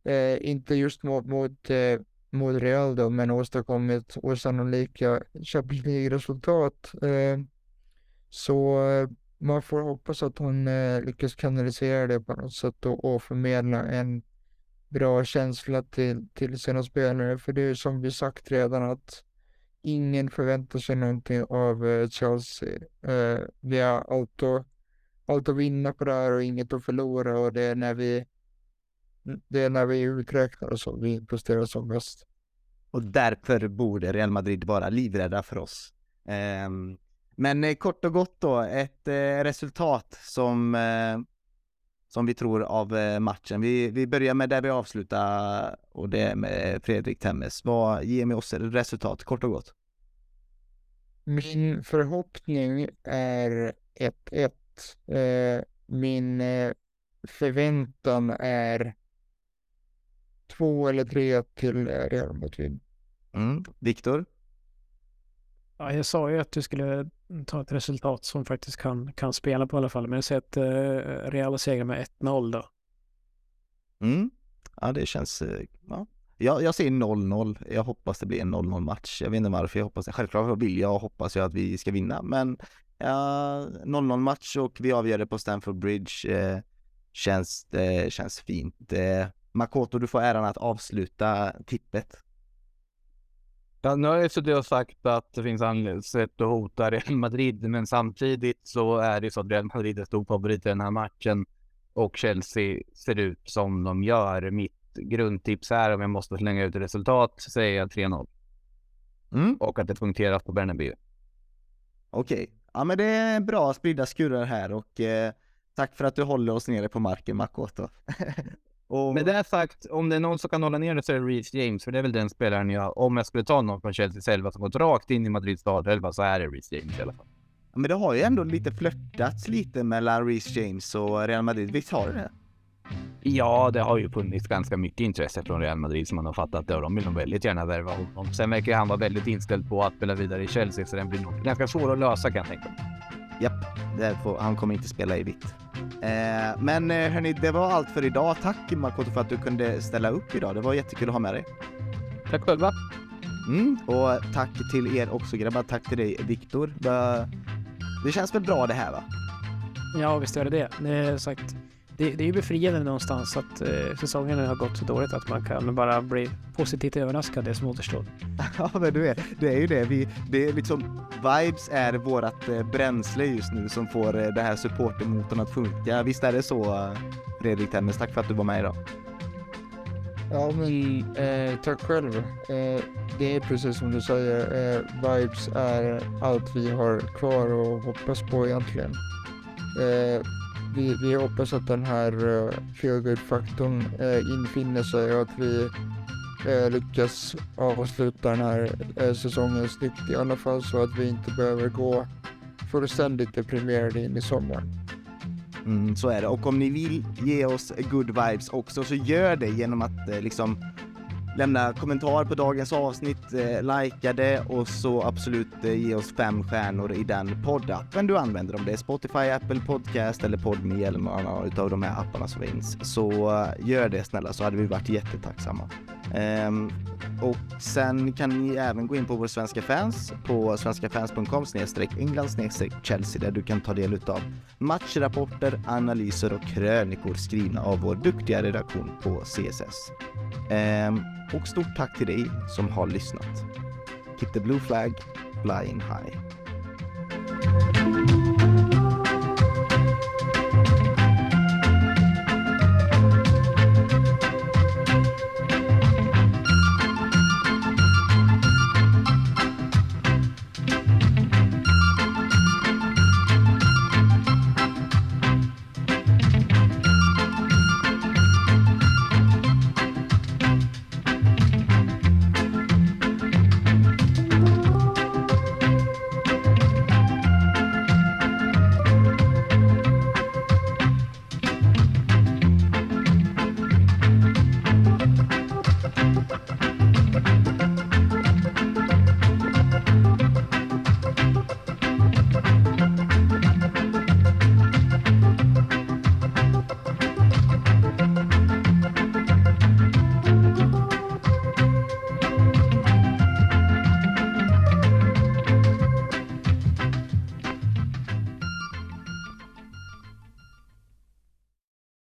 Eh, inte just mot, mot, eh, mot Real då, men åstadkommit osannolika Champions League-resultat. Eh, så eh, man får hoppas att hon eh, lyckas kanalisera det på något sätt och, och förmedla en bra känsla till, till sina spelare. För det är som vi sagt redan att ingen förväntar sig någonting av eh, Chelsea. Eh, vi har allt att, allt att vinna på det här och inget att förlora och det är när vi det är när vi är uträknade som vi presterar som bäst. Och därför borde Real Madrid vara livrädda för oss. Um, men eh, kort och gott då, ett eh, resultat som, eh, som vi tror av eh, matchen. Vi, vi börjar med där vi avslutar och det är med Fredrik Temmes. Vad ger med oss ett resultat, kort och gott? Min förhoppning är 1-1. Eh, min eh, förväntan är två eller tre till Real Madrid. Mm. Viktor? Ja, jag sa ju att du skulle ta ett resultat som faktiskt kan, kan spela på i alla fall. Men jag säger att eh, Real segrar med 1-0 då. Mm. Ja, det känns... Eh, ja. Jag, jag säger 0-0. Jag hoppas det blir en 0-0 match. Jag vet inte varför jag hoppas det. Självklart vill jag och hoppas jag att vi ska vinna, men ja, 0-0 match och vi avgör det på Stamford Bridge. Eh, känns, det känns fint. Eh, Makoto, du får äran att avsluta tippet. Ja, nu har jag suttit och sagt att det finns sätt att hota Real Madrid, men samtidigt så är det så att Real Madrid är stor favorit i den här matchen och Chelsea ser ut som de gör. Mitt grundtips här, om jag måste slänga ut resultat, säger jag 3-0. Mm. Och att det punkteras på Bernabéu. Okej, okay. ja men det är bra spridda skurar här och eh, tack för att du håller oss nere på marken Makoto. Och... Med det sagt, om det är någon som kan hålla ner det så är det Reece James, för det är väl den spelaren jag, om jag skulle ta någon från Chelseas elva som gått rakt in i Madrids startelva så är det Reece James i alla fall. Men det har ju ändå lite flörtats lite mellan Reece James och Real Madrid, visst har det det? Ja, det har ju funnits ganska mycket intresse från Real Madrid som man har fattat det och de vill nog väldigt gärna värva honom. Sen verkar han vara väldigt inställd på att spela vidare i Chelsea så den blir nog ganska svår att lösa kan jag tänka mig. Japp, får, han kommer inte spela i vitt. Eh, men eh, hörni, det var allt för idag. Tack Makoto för att du kunde ställa upp idag. Det var jättekul att ha med dig. Tack själva. Mm, och tack till er också grabbar. Tack till dig Viktor. Det känns väl bra det här va? Ja, visst är det det. Det är sagt det, det är ju befriande någonstans att eh, säsongen har gått så dåligt att man kan bara bli positivt överraskad det som återstår. ja, men du är, det är ju det. Vi, det är liksom, vibes är vårat eh, bränsle just nu som får eh, det här supportermotorn att funka. Visst är det så, Fredrik Tennes? Tack för att du var med idag. Ja, men eh, tack själv. Eh, det är precis som du säger, eh, vibes är allt vi har kvar och hoppas på egentligen. Eh, vi, vi hoppas att den här uh, feelgood-faktorn uh, infinner sig och att vi uh, lyckas avsluta den här uh, säsongen snyggt i alla fall så att vi inte behöver gå fullständigt deprimerade in i sommaren. Mm, så är det. Och om ni vill ge oss good vibes också så gör det genom att eh, liksom lämna kommentar på dagens avsnitt, eh, likea det och så absolut eh, ge oss fem stjärnor i den poddappen du använder. Om det är Spotify, Apple Podcast eller Podme eller någon annan av de här apparna som finns. Så eh, gör det snälla så hade vi varit jättetacksamma. Um, och sen kan ni även gå in på vår svenska fans på svenskafans.com snedstreck England snedstreck Chelsea där du kan ta del av matchrapporter, analyser och krönikor skrivna av vår duktiga redaktion på CSS. Um, ehm, och stort tack till dig som har lyssnat. Keep the blue flag flying high.